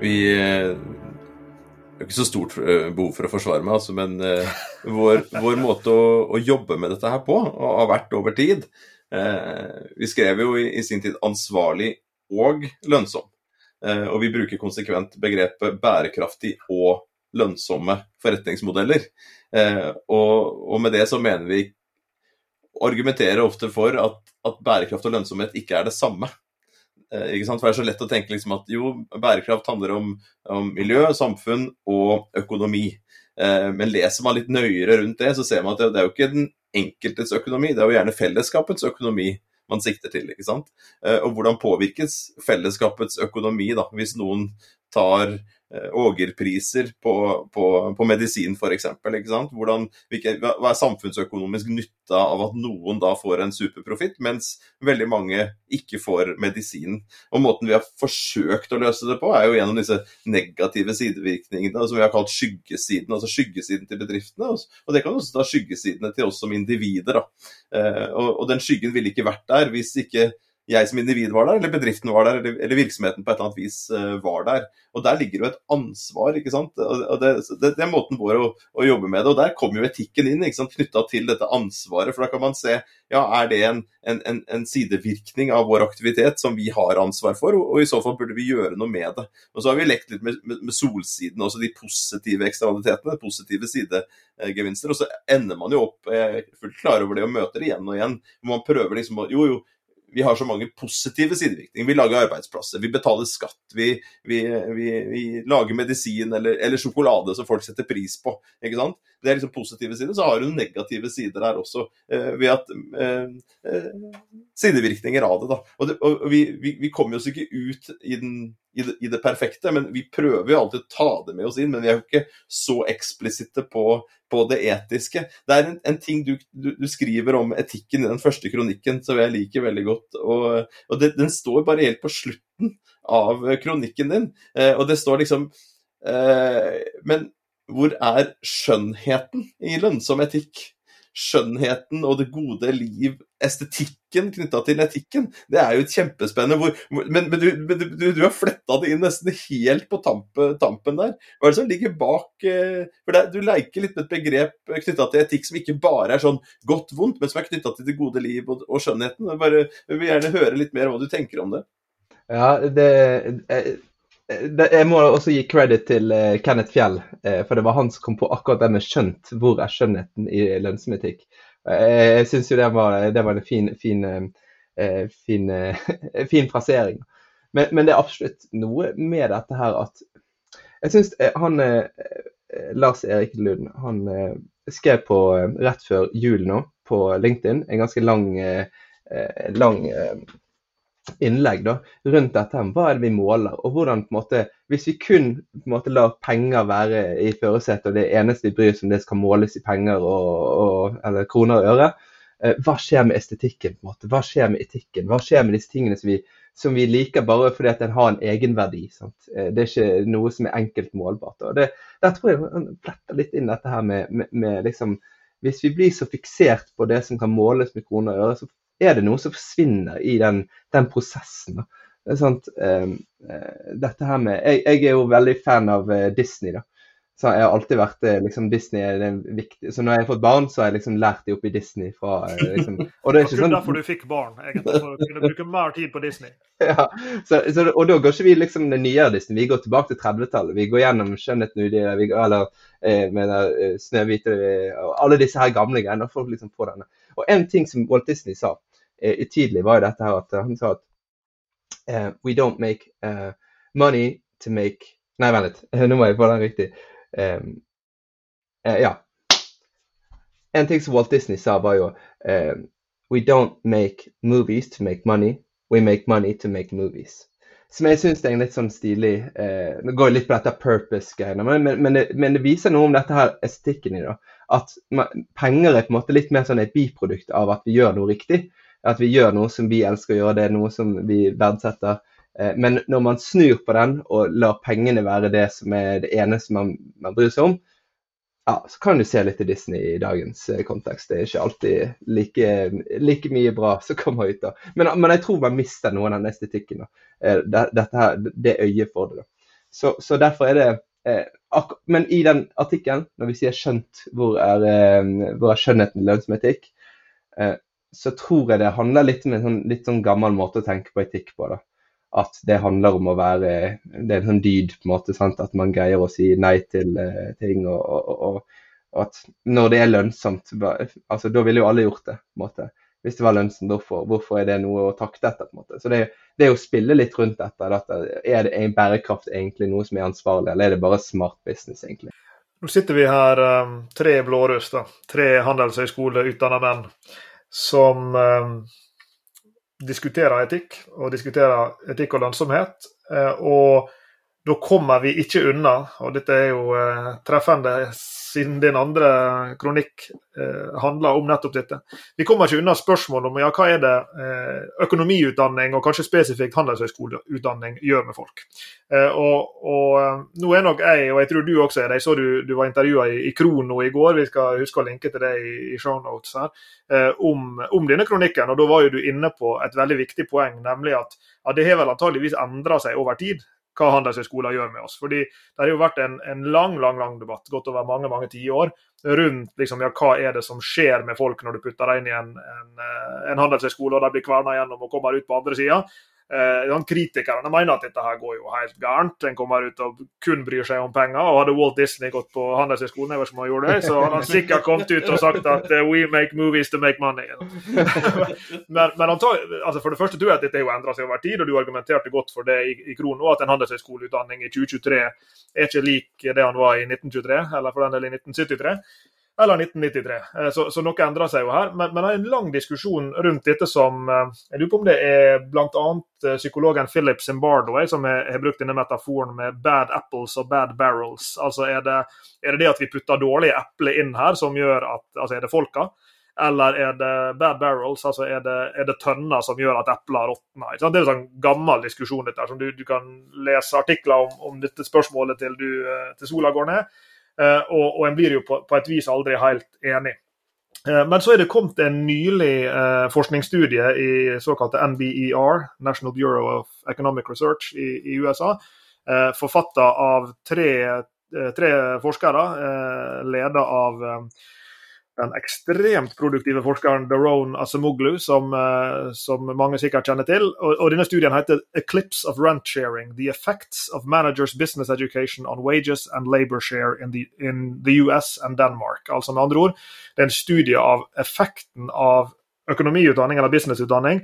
Vi har er ikke så stort eh, behov for å forsvare meg, altså, men uh, vår, vår, måte å, å, jobbe med dette her på og har vært over tid Vi skrev jo i, i, sin tid 'ansvarlig og lønnsom'. Uh, og vi bruker konsekvent begrepet 'bærekraftig og lønnsomme forretningsmodeller'. Og, og, med det så mener vi argumenterer ofte for at, at bærekraft og lønnsomhet ikke er det samme. Eh? For Det er så lett å tenke liksom at jo, bærekraft handler om, om miljø, samfunn og økonomi. Eh, men leser man litt nøyere rundt det, så ser man at det er jo ikke den enkeltes økonomi, det er jo gjerne fellesskapets økonomi man sikter til. ikke sant? Eh, og hvordan påvirkes fellesskapets økonomi da, hvis noen tar ågerpriser på, på, på medisin f.eks. Hva er samfunnsøkonomisk nytte av at noen da får en superprofitt, mens veldig mange ikke får medisin. Og Måten vi har forsøkt å løse det på, er jo gjennom disse negative sidevirkningene som vi har kalt skyggesiden, altså skyggesiden til bedriftene. Og det kan også ta skyggesidene til oss som individer. Da. Eh, og den skyggen ville ikke vært der hvis ikke jeg som individ var der, eller bedriften var der, eller, eller virksomheten på et eller annet vis uh, var der. Og Der ligger jo et ansvar. ikke sant? Og Det, det, det er måten vår å, å, jobbe med det. Og Der kommer jo etikken inn, ikke sant? knytta til dette ansvaret. For da kan man se ja, er det en, en, en, en, sidevirkning av vår aktivitet som vi har ansvar for, og, og, i så fall burde vi gjøre noe med det. Og Så har vi lekt litt med, med, med solsiden, også de positive eksternalitetene, positive sidegevinster. Og så ender man jo opp jeg er fullt klar over det og møter det igjen og igjen. Man prøver liksom å Jo, jo, vi har så mange positive sidevirkninger. Vi lager arbeidsplasser, vi betaler skatt, vi, vi, vi, vi lager medisin eller, eller, sjokolade som folk setter pris på. ikke sant? Det er liksom positive sider. Så har du negative sider der også, eh, ved at eh, eh, Sidevirkninger av det, da. Og, det, og vi, vi, kommer oss ikke ut i, den, i, det, i, det, perfekte, men vi prøver jo alltid å ta det med oss inn. Men vi er jo ikke så eksplisitte på, på det etiske. Det er en, en ting du, du, du, skriver om etikken i den første kronikken som jeg liker veldig godt. Og, og det, den står bare helt på slutten av kronikken din, eh, og det står liksom eh, Men hvor er skjønnheten i lønnsom etikk? Skjønnheten og det gode liv, estetikken knytta til etikken, det er jo et kjempespennende hvor, Men, men, du, men du, du, har fletta det inn nesten helt på tampen, tampen der. Hva er det som ligger bak eh, For det, Du leker litt med et begrep knytta til etikk som ikke bare er sånn godt-vondt, men som er knytta til det gode liv og, og skjønnheten. Jeg, bare, jeg vil gjerne høre litt mer om hva du tenker om det. Ja, det, jeg må også gi credit til uh, Kenneth Fjell, uh, for det var han som kom på akkurat det med skjønt. Hvor er skjønnheten i lønnsomhetikk? Uh, jeg syns jo det var, det var en fin, fin, fin, [laughs] fin frasering. Men, men, det er absolutt noe med dette her at Jeg syns han Lars Erik Lund han skrev på rett før jul nå på LinkedIn en ganske lang, lang innlegg da, rundt dette. Hva er det vi måler? og hvordan på en måte, Hvis vi kun på en måte lar penger være i førersetet, og det eneste vi bryr oss om det skal måles i penger og, og, eller kroner og øre, eh, hva skjer med estetikken? på en måte? Hva skjer med etikken? Hva skjer med disse tingene som vi, som vi liker bare fordi at den har en egenverdi? Sant? Eh, det er ikke noe som er enkelt målbart. og det, Der tror jeg han fletter litt inn dette her med, med, med liksom hvis vi blir så fiksert på det som kan måles med kroner og øre, så er det noe som forsvinner i den, den prosessen. Det er sant, uh, dette her med, jeg, jeg, er jo veldig fan av uh, Disney. da. Så Jeg har alltid vært uh, liksom Disney er det viktig. Så når jeg har fått barn, så har jeg liksom lært de opp i Disney. fra liksom, og det er ikke sånn... derfor du fikk barn, egentlig. For å kunne bruke mer tid på Disney. [laughs] ja, så, så, Og da går ikke vi liksom den nyere Disney, vi går tilbake til 30-tallet. Vi går gjennom 'Skjønnheten udyr', eller eh, 'Snøhvite' og alle disse her gamle greiene. Folk liksom får denne. Og en ting som Walt Disney sa eh, tidlig, var dette her at han sa at uh, We don't make uh, money to make Nei, vent litt, [laughs] nå må jeg få den riktig. Um, uh, ja. En ting som Walt Disney sa, var jo um, We don't make movies to make money. We make money to make movies. Som jeg syns er en litt sånn stilig eh, Det går litt på dette purpose-greiene, men, men, men, men, det viser noe om dette her estetikken i det. At penger er på en måte litt mer sånn et biprodukt av at vi gjør noe riktig. At vi gjør noe som vi elsker å gjøre, det er noe som vi verdsetter. Eh, men når man snur på den og lar pengene være det som er det eneste man, man bryr seg om, ja, så kan du se litt til Disney i dagens eh, kontekst. Det er ikke alltid like, like mye bra som kommer ut. da. Men, men, jeg tror man mister noe av den estetikken. da. Eh, dette her, det øyet for det. da. Så, så derfor er det Eh, men i den artikkelen, når vi sier 'skjønt', hvor er, eh, hvor er skjønnheten lønnsom etikk, eh, så tror jeg det handler litt om en sånn, litt sånn gammel måte å tenke på etikk på. da. At det handler om å være Det er en sånn dyd, på en måte, sant? at man greier å si nei til uh, ting. Og, og, og, og, at når det er lønnsomt, altså da ville jo alle gjort det. på en måte hvis det var lønnsomt, hvorfor, hvorfor, er det noe å takte etter? på en måte. Så det, det å spille litt rundt dette, dette, er det en bærekraft egentlig noe som er ansvarlig, eller er det bare smart business, egentlig? Nå sitter vi her, um, tre blåruss, tre handelshøyskoleutdanna menn, som eh, diskuterer etikk, og diskuterer etikk og lønnsomhet. Eh, og da kommer vi ikke unna, og dette er jo eh, treffende siden din andre kronikk eh, handler om nettopp dette. Vi kommer ikke unna spørsmålet om ja, hva er det eh, økonomiutdanning og kanskje spesifikt handelshøyskoleutdanning gjør med folk. Eh, og, og, eh, nå er nok jeg, og jeg tror du også er det, jeg så du, du var intervjua i, i, Krono i går, vi skal huske å linke til det i, i shownotes her, eh, om, om, denne kronikken. og Da var jo du inne på et veldig viktig poeng, nemlig at, ja, det har vel antageligvis endra seg over tid hva handelshøyskoler gjør med oss. Fordi Det har jo vært en, en lang lang, lang debatt, gått over mange mange tiår, rundt liksom, ja, hva er det som skjer med folk når du putter deg inn i en, en, eh, en handelshøyskole og de blir kverna gjennom og kommer ut på andre sida. Eh, kritikerne mener at dette her går jo helt gærent. En kommer ut og kun bryr seg om penger. og Hadde Walt Disney gått på Handelshøyskolen, jeg vet ikke han gjorde det, så hadde han sikkert kommet ut og sagt at uh, we make movies to make money. [laughs] men, men altså for det første tror jeg at dette har endra seg over tid, og du argumenterte godt for det i, i Krono, at en handelshøyskoleutdanning i 2023 er ikke lik det han var i 1923, eller for den del i 1973 eller 1993. Eh, så, så noe endrer seg jo her. Men, men det er en lang diskusjon rundt dette som eh, Jeg lurer på om det er bl.a. Eh, psykologen Philip Zimbardo som har brukt denne metaforen med 'bad apples' og 'bad barrels'. Altså er det, er det det at vi putter dårlige epler inn her som gjør at Altså er det folka? Eller er det bad barrels, altså er det, er det tønner som gjør at epler råtner? Det er en sånn gammel diskusjon dette, som du, du kan lese artikler om, om dette spørsmålet til, du, til sola går ned. Eh, og, og en blir jo på, på, et vis aldri helt enig. Eh, men så er det kommet en nylig eh, forskningsstudie i såkalte NBER, National Bureau of Economic Research i, i USA, eh, forfatta av tre, tre forskere, eh, leda av den ekstremt produktive forskeren Daron Asemoglu, som, eh, som, mange sikkert kjenner til. Og, og, Denne studien heter 'Eclipse of Rent Sharing The Effects of Managers Business Education on Wages and Labor Share in the, in the US and Denmark'. Altså med andre ord, Det er en studie av effekten av økonomiutdanning eller businessutdanning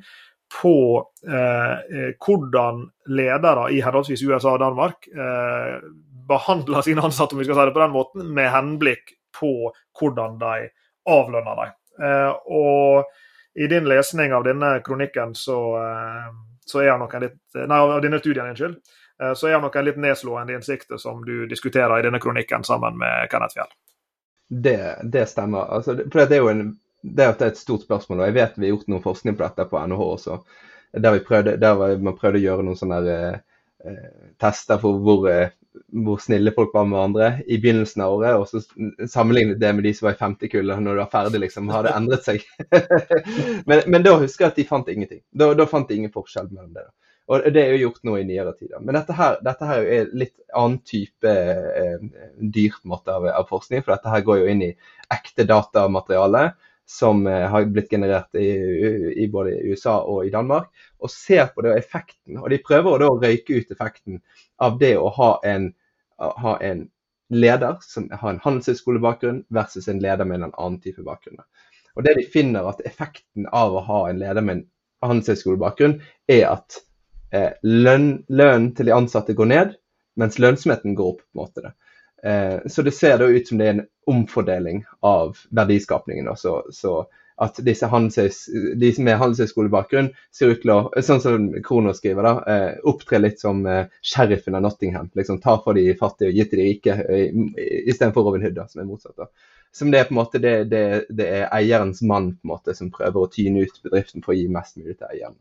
på eh, eh hvordan ledere i henholdsvis USA og Danmark eh, behandler sine ansatte om vi skal si det på den måten, med henblikk på hvordan de avlønner dem. Eh, og i din lesning av denne kronikken så, eh, så er han nok en litt Nei, av denne studien, unnskyld. Eh, så er han nok en litt nedslående innsikt som du diskuterer i denne kronikken sammen med Kenneth Fjell. Det, det stemmer. Altså, for det er jo en, det er et stort spørsmål, og jeg vet vi har gjort noe forskning på dette på NHH også. Der, prøvde, der man prøvde å gjøre noen sånne eh, tester for hvor eh, hvor snille folk var med hverandre i begynnelsen av året, og så sammenlignet det med de som var i femte kullet når du var ferdig, liksom. Har det endret seg? [laughs] men, men, da husker jeg at de fant ingenting. Da, da fant de ingen forskjell mellom det. Og det er jo gjort nå i nyere tider. Men dette her, dette her er litt annen type eh, dyrt måte av, av, forskning, for dette her går jo inn i ekte datamateriale som eh, har blitt generert i, i, både USA og i Danmark, og ser på det og effekten. Og de prøver å røyke ut effekten av det å ha en, ha en leder som har en handelshøyskolebakgrunn versus en leder med en annen type bakgrunn. Og det de finner at Effekten av å ha en leder med en handelshøyskolebakgrunn er at eh, lønnen løn til de ansatte går ned, mens lønnsomheten går opp. på en måte. Eh, så det ser da ut som det er en omfordeling av verdiskapningen. Så, så at disse de med handelshøyskolebakgrunn ser ut til å, sånn som Krono skriver, da, eh, opptre litt som eh, sheriffen av Nottingham. liksom Ta for de fattige og gi til de rike, eh, istedenfor Robin Hood, da, som er motsatt. da. Som det er på en måte, det, det, det, er eierens mann på en måte som prøver å tyne ut bedriften for å gi mest mulig til eierne.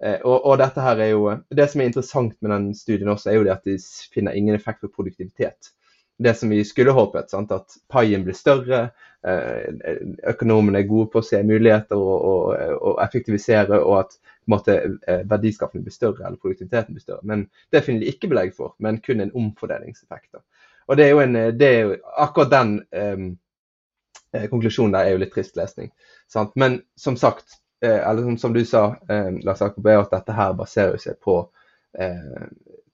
Eh, og, og, dette her er jo, Det som er interessant med den studien også, er jo det at de finner ingen effekt på produktivitet det som vi skulle håpet. Sant? At paien blir større, eh, økonomene er gode på å se muligheter og, og, og effektivisere, og at eh, verdiskapningen blir større eller produktiviteten blir større. Men Det finner de ikke belegg for, men kun en omfordelingseffekt. Og det er jo en, det er jo, Akkurat den um, konklusjonen der er jo litt trist lesning. Sant? Men som sagt, eller som, du sa, Lars Jakob, at dette her baserer seg på uh,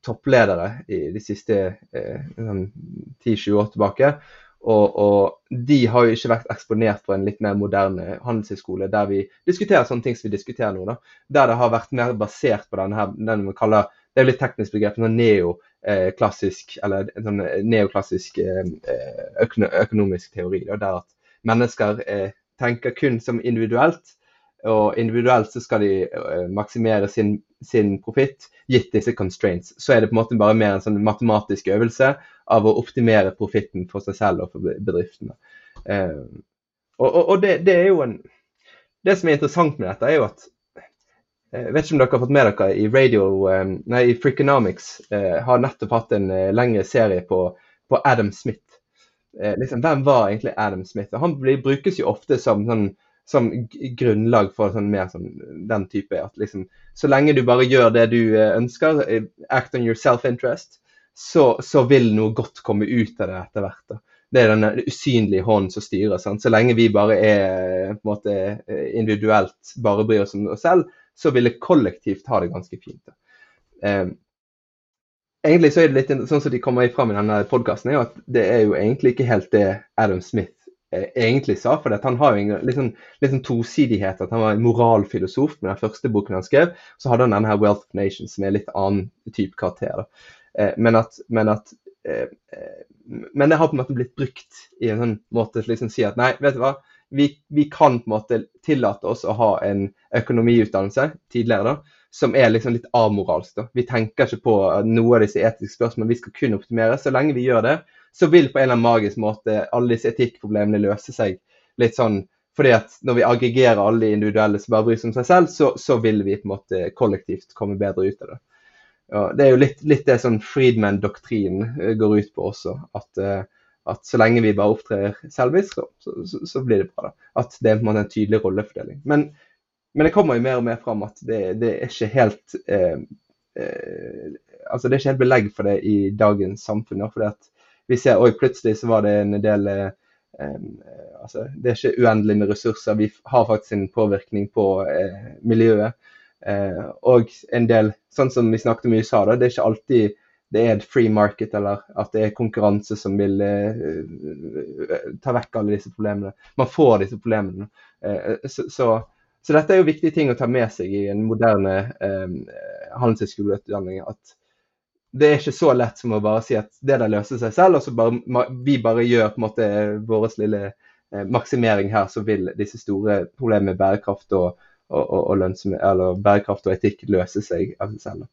toppledere i de siste eh, 10-20 sånn år tilbake. Og, og, de har jo ikke vært eksponert for en litt mer moderne handelshøyskole der vi diskuterer sånne ting som vi diskuterer nå. da, Der det har vært mer basert på denne her, den vi kaller det er litt teknisk begrep, sånn neoklassisk eller sånn neoklassisk eh, økonomisk teori. Da, der at mennesker eh, tenker kun som individuelt, og individuelt så skal de eh, maksimere sin sin profitt, gitt disse constraints. Så er det på en måte bare mer en sånn matematisk øvelse av å optimere profitten for seg selv og for bedriftene. Eh, og, og, og det, det, er jo en Det som er interessant med dette, er jo at jeg eh, vet ikke om dere har fått med dere i radio, eh, nei, i Freakonomics har nettopp hatt en lengre serie på, på Adam Smith. Liksom, hvem var egentlig Adam Smith? Han blir, brukes jo ofte som sånn som grunnlag for sånn, mer som den type at liksom, Så lenge du bare gjør det du ønsker, act on your self-interest, så, så, vil noe godt komme ut av det etter hvert. Da. Det er den usynlige hånden som styrer. Sant? Så lenge vi bare er på en måte, individuelt bare bryr oss om oss selv, så vil det kollektivt ha det ganske fint. Eh, egentlig så er det litt sånn som de kommer fram i denne podkasten, at det er jo egentlig ikke helt det Adam Smith eh, egentlig sa. For han har jo en sånn, litt sånn tosidighet. At han var en moralfilosof med den første boken han skrev. Så hadde han denne her Wealth of Nations, som er litt annen type karakter. Eh, men at, men at eh, eh, men det har på en måte blitt brukt i en sånn måte til liksom si at nei, vet du hva, vi, vi, kan på en måte tillate oss å ha en økonomiutdannelse tidligere da, som er liksom litt amoralsk. da. Vi tenker ikke på noe av disse etiske spørsmålene, vi skal kun optimere. Så lenge vi gjør det, så vil på en eller annen magisk måte alle disse etikkproblemene løse seg litt sånn fordi at når vi aggregerer alle de individuelle som bare bryr seg om seg selv, så, så vil vi på en måte kollektivt komme bedre ut av det. Ja, det er jo litt, litt det sånn Friedman-doktrinen eh, går ut på også. At, uh, at, så lenge vi bare opptrer selvisk, så, så, så, blir det bra. da. At det er på en måte en tydelig rollefordeling. Men, men, det kommer jo mer og mer fram at det, det er ikke helt eh, eh, altså Det er ikke helt belegg for det i dagens samfunn. fordi at vi ser oi, plutselig så var det en del altså, Det er ikke uendelig med ressurser. Vi har faktisk en påvirkning på miljøet. Eh, og en del, sånn som vi snakket om i USA, da, det er ikke alltid det er et free market eller at det er konkurranse som vil eh, ta vekk alle disse problemene. Man får disse problemene. Eh, så, så, så, dette er jo viktige ting å ta med seg i en moderne eh, handelshøyskoleutdanning. At det er ikke så lett som å bare si at det der løser seg selv, og så bare, vi bare gjør på en måte vår lille uh, maksimering her, så vil disse store problemene med bærekraft og og, og, og eller bærekraft og etikk løse seg av seg selv.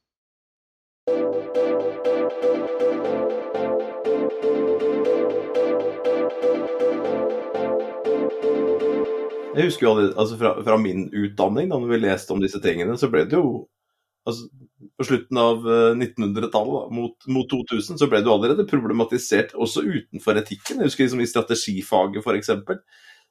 Jeg husker jo altså fra, fra, min utdanning, da vi leste om disse tingene, så ble det jo altså, På slutten av 1900-tallet, eh, mot, mot, 2000, så ble det jo allerede problematisert også utenfor etikken. Jeg husker liksom i strategifaget, f.eks.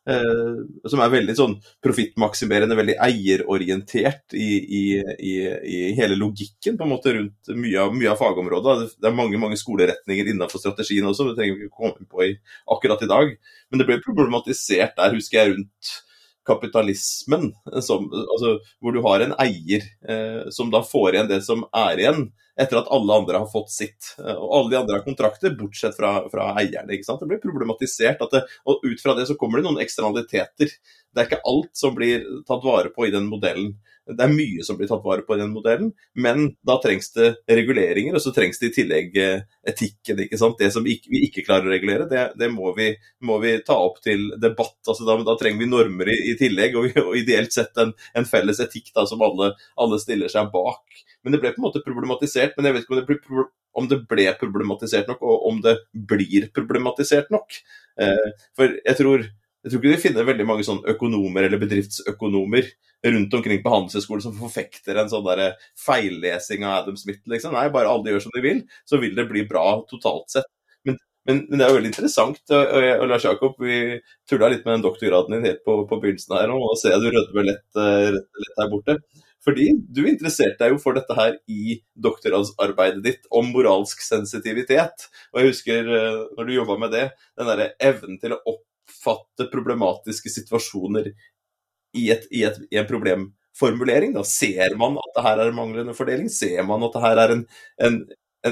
Eh, som er veldig sånn profittmaksimerende, veldig eierorientert i, i, i, i, hele logikken på en måte rundt mye av, mye av fagområdet. Det er mange mange skoleretninger innenfor strategien også, det trenger vi ikke komme på i, akkurat i dag. Men det ble problematisert der, husker jeg, rundt kapitalismen, som, altså, hvor du har en eier eh, som da får igjen det som er igjen etter at alle andre har fått sitt. Eh, og alle de andre har kontrakter, bortsett fra, fra eierne. ikke sant? Det blir problematisert. Det, og ut fra det så kommer det noen eksternaliteter. Det er ikke alt som blir tatt vare på i den modellen. Det er mye som blir tatt vare på i den modellen, men da trengs det reguleringer, og så trengs det i tillegg eh, etikken. ikke sant? Det som vi ikke klarer å regulere, det, det må, vi, må, vi, ta opp til debatt. altså Da, da trenger vi normer i, i tillegg, og, og, ideelt sett en, en felles etikk da, som alle, alle stiller seg bak. Men det ble på en måte problematisert. Men jeg vet ikke om det, ble, om det ble problematisert nok, og om det blir problematisert nok. Eh, for jeg tror, jeg tror ikke vi finner veldig mange sånn økonomer eller bedriftsøkonomer rundt omkring på Handelshøyskolen som forfekter en sånn der feillesing av Adam Smith. Liksom. Nei, bare alle gjør som de vil, så vil det bli bra totalt sett. Men, men, men det er jo veldig interessant. Og, og Lars Jakob, vi tulla litt med den doktorgraden din helt på, på begynnelsen her, og ser du rødmer lett, eh, lett, her borte. Fordi du interesserte deg jo for dette her i doktorgradsarbeidet ditt om moralsk sensitivitet. Og jeg husker eh, når du jobba med det, den derre evnen til å oppfatte problematiske situasjoner i, et, i, et, i en problemformulering. Da ser man at det her er en manglende fordeling? Ser man at det her er en, en,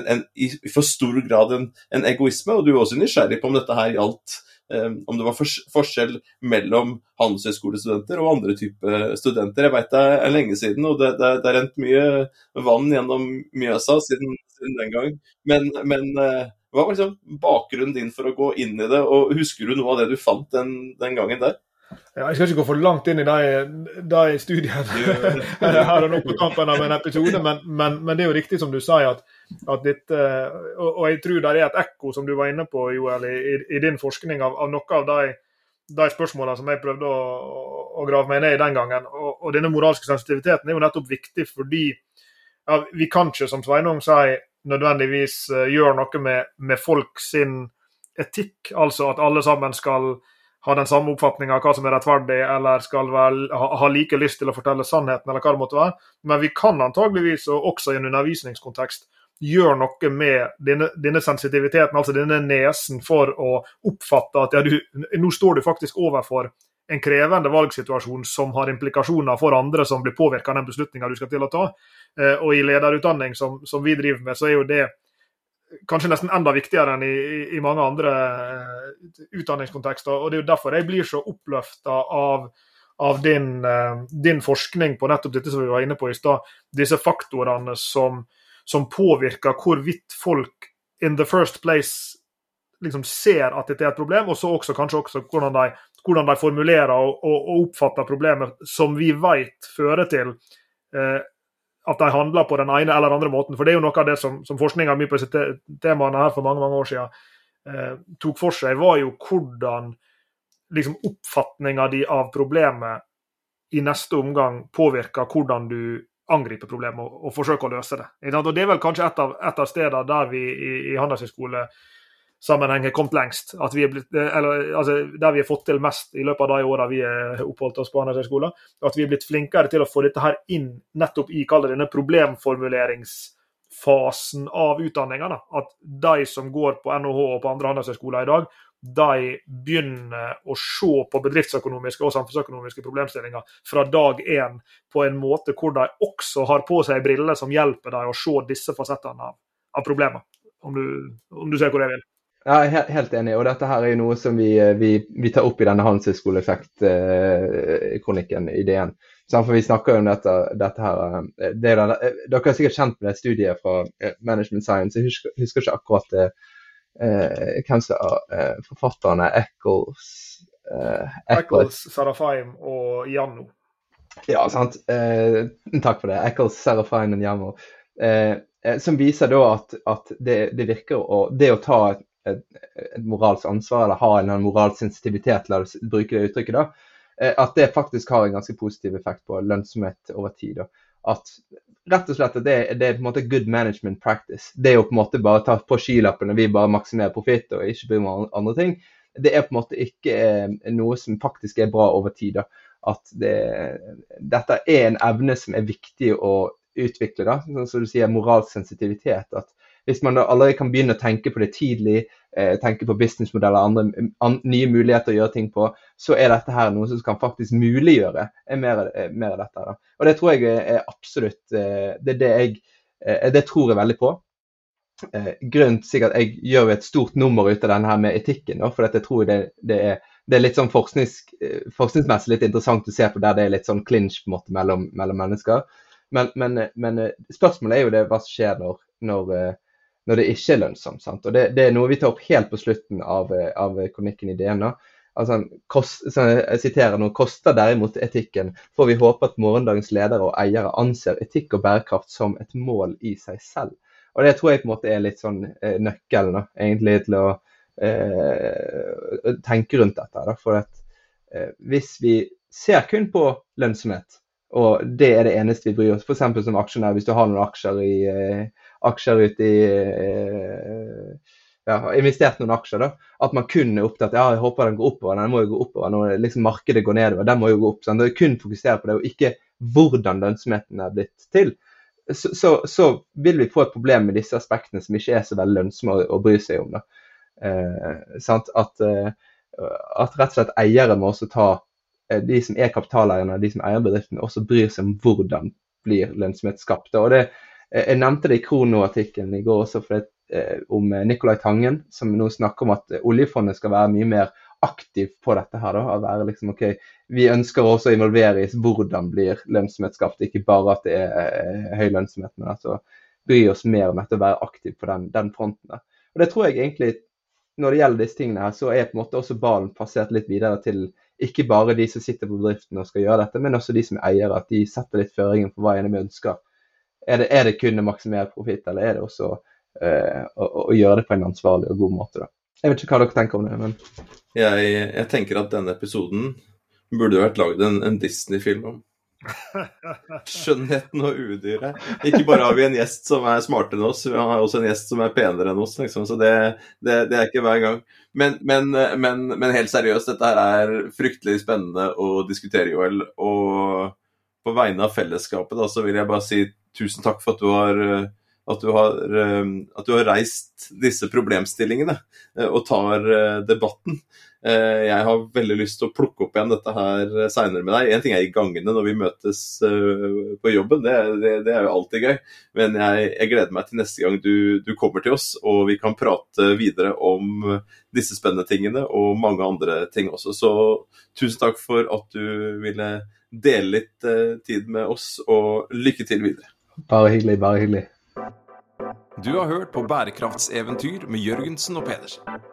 en, i for stor grad en, egoisme? Og du er også nysgjerrig på om dette her gjaldt Um, om det var forskjell mellom handelshøyskolestudenter og andre typer studenter. Jeg vet det er lenge siden, og det, det, det er rent mye vann gjennom Mjøsa siden, siden den gang. Men, men, eh, hva var liksom bakgrunnen din for å gå inn i det, og husker du noe av det du fant den, den gangen der? Ja, jeg skal ikke gå for langt inn i de, de studiene her og nå på tampen av en episode, men, men, men, det er jo riktig som du sier, at, at ditt, og, og, jeg tror det er et ekko, som du var inne på, Joel, i, i din forskning av, av, noe av de, de spørsmålene som jeg prøvde å, å, grave meg ned i den gangen. Og, og denne moralske sensitiviteten er jo nettopp viktig fordi ja, vi kan ikke, som Sveinung sier, nødvendigvis gjør noe med, med folk sin etikk, altså at alle sammen skal ha den samme oppfatninga av hva som er rettferdig, eller skal være, ha, ha, like lyst til å fortelle sannheten, eller hva det måtte være. Men vi kan antageligvis, og også i en undervisningskontekst, gjøre noe med denne, denne, sensitiviteten, altså denne nesen for å oppfatte at ja, du, nå står du faktisk overfor en krevende valgsituasjon som har implikasjoner for andre som blir påvirka av den beslutninga du skal til å ta. Eh, og i lederutdanning, som, som vi driver med, så er jo det kanskje nesten enda viktigere enn i, i mange andre uh, utdanningskontekster. og Det er jo derfor jeg blir så oppløfta av, av din, uh, din, forskning på nettopp dette som vi var inne på i stad. Disse faktorene som, som, påvirker hvorvidt folk in the first place liksom ser at dette er et problem, og så også kanskje også hvordan de, hvordan de formulerer og, og, og, oppfatter problemet, som vi vet fører til eh, at de handler på den ene eller andre måten. For det er jo noe av det som, som forskninga mi på disse temaene her for mange mange år siden eh, tok for seg, var jo hvordan liksom, oppfatninga di av problemet i neste omgang påvirker hvordan du angriper problemet og, og forsøker å løse det. Og Det er vel kanskje et av, et av stedene der vi i, i Handelshøyskole sammenheng har kommet lengst. Vi blitt, eller, altså, der vi har fått til mest i løpet av de åra vi har oppholdt oss på Handelshøyskolen. At vi er blitt flinkere til å få dette her inn nettopp i denne problemformuleringsfasen av utdanninga. At de som går på NHH og på andre handelshøyskoler i dag, de begynner å se på bedriftsøkonomiske og samfunnsøkonomiske problemstillinger fra dag én på en måte hvor de også har på seg briller som hjelper dem å se disse fasettene av, av problemer. Om om du ser hvor jeg vil. Ja, helt enig. Og dette her er jo noe som vi, eh, vi, vi tar opp i denne Handelshøyskoleeffekt-kronikken i DN. For vi snakker jo om dette, dette her eh, det er, Dere er sikkert kjent med det studiet fra eh, Management Science. Jeg husker, husker ikke akkurat eh, hvem som er eh, forfatterne. Eccles eh, Eccles, Sarafheim og Janno. Ja, sant. Eh, takk for det. Eccles, Sarafheim og Janno. som viser da at, at det, det, virker å Det å ta et et, et moralsk ansvar, eller har en moralsk sensitivitet, la oss bruke det uttrykket, da, eh, at det faktisk har en ganske positiv effekt på lønnsomhet over tid. Da. At rett og slett at det, det, er på en måte good management practice. Det er jo på en måte bare å ta på skilappene vi bare maksimerer profitt og ikke bryr oss om andre ting. Det er på en måte ikke eh, noe som faktisk er bra over tid. Da. At det, dette er en evne som er viktig å utvikle. da, sånn som du sier, Moralsk sensitivitet. at hvis man da allerede kan begynne å tenke på det tidlig, eh, tenke på businessmodeller, og andre an, nye muligheter å gjøre ting på, så er dette her noe som kan faktisk muliggjøre mer, eh, mer av dette. Da. Og det tror jeg er absolutt eh, Det, det, jeg, eh, det tror jeg veldig på. Eh, grunnen til at jeg gjør et stort nummer ut av denne her med etikken, for jeg tror det, det, er, det er litt sånn forsknings, eh, forskningsmessig litt interessant å se på der det er litt sånn clinch på en måte mellom, mellom mennesker. Men, men, men, spørsmålet er jo det hva som skjer når, når, når det ikke er lønnsomt. Sant? Og det, det, er noe vi tar opp helt på slutten av, av kronikken i DN. Altså, kost, jeg siterer nå, koster derimot etikken, får vi håpe at morgendagens ledere og eiere anser etikk og bærekraft som et mål i seg selv. Og Det tror jeg på en måte er litt sånn eh, nøkkelen da, egentlig til å eh, tenke rundt dette. Da. For at, eh, hvis vi ser kun på lønnsomhet, og det er det eneste vi bryr oss f.eks. som aksjonær, hvis du har noen aksjer i eh, aksjer ut i eh, ja, investert noen aksjer, da, at man kun er opptatt ja, jeg håper den går oppover, den må jo gå oppover når liksom markedet går nedover. Den må jo gå opp. Sånn. Kun fokusere på det, og ikke hvordan lønnsomheten er blitt til. Så, så, så, vil vi få et problem med disse aspektene som ikke er så veldig lønnsomme å, å bry seg om. Da. Eh, at, eh, at, rett og slett eiere må også ta eh, De som er kapitaleierne, de som eier bedriften, også bryr seg om hvordan blir lønnsomhet skapt. Og det, jeg nevnte det i Krono-artikkelen i går også for det, eh, om eh, Nicolai Tangen, som nå snakker om at oljefondet skal være mye mer aktiv på dette. her. Da, være liksom, ok, Vi ønsker også å involvere i hvordan blir lønnsomhet skapt, ikke bare at det er høy lønnsomhet, men altså bry oss mer om dette, å være aktiv på den, den fronten. Da. Og det tror jeg egentlig, Når det gjelder disse tingene, her, så er på en måte også ballen passert litt videre til ikke bare de som sitter på bedriften og skal gjøre dette, men også de som er eiere, at de setter litt føringen for hva vi ønsker. Er det, er det kun å maksimere profitt, eller er det også eh, å, å, gjøre det på en ansvarlig og god måte? da? Jeg vet ikke hva dere tenker om det, men Jeg, jeg tenker at denne episoden burde vært lagd en, en Disney-film om. [laughs] Skjønnheten og udyret. Ikke bare har vi en gjest som er smartere enn oss, vi har også en gjest som er penere enn oss. Liksom. Så det, det, det, er ikke hver gang. Men, men, men, men, helt seriøst, dette her er fryktelig spennende å diskutere, Joel. Og på vegne av fellesskapet da, så vil jeg bare si tusen takk for at du har at du, har, at du har reist disse problemstillingene eh, og tar eh, debatten. Eh, jeg har veldig lyst til å plukke opp igjen dette her seinere med deg. En ting er i gangene når vi møtes eh, på jobben, det, det, det er jo alltid gøy. Men jeg, jeg, gleder meg til neste gang du, du, kommer til oss og vi kan prate videre om disse spennende tingene og mange andre ting også. Så tusen takk for at du ville dele litt eh, tid med oss, og lykke til videre. Bare hyggelig, bare hyggelig. Du har hørt på Bærekraftseventyr med Jørgensen og Pedersen.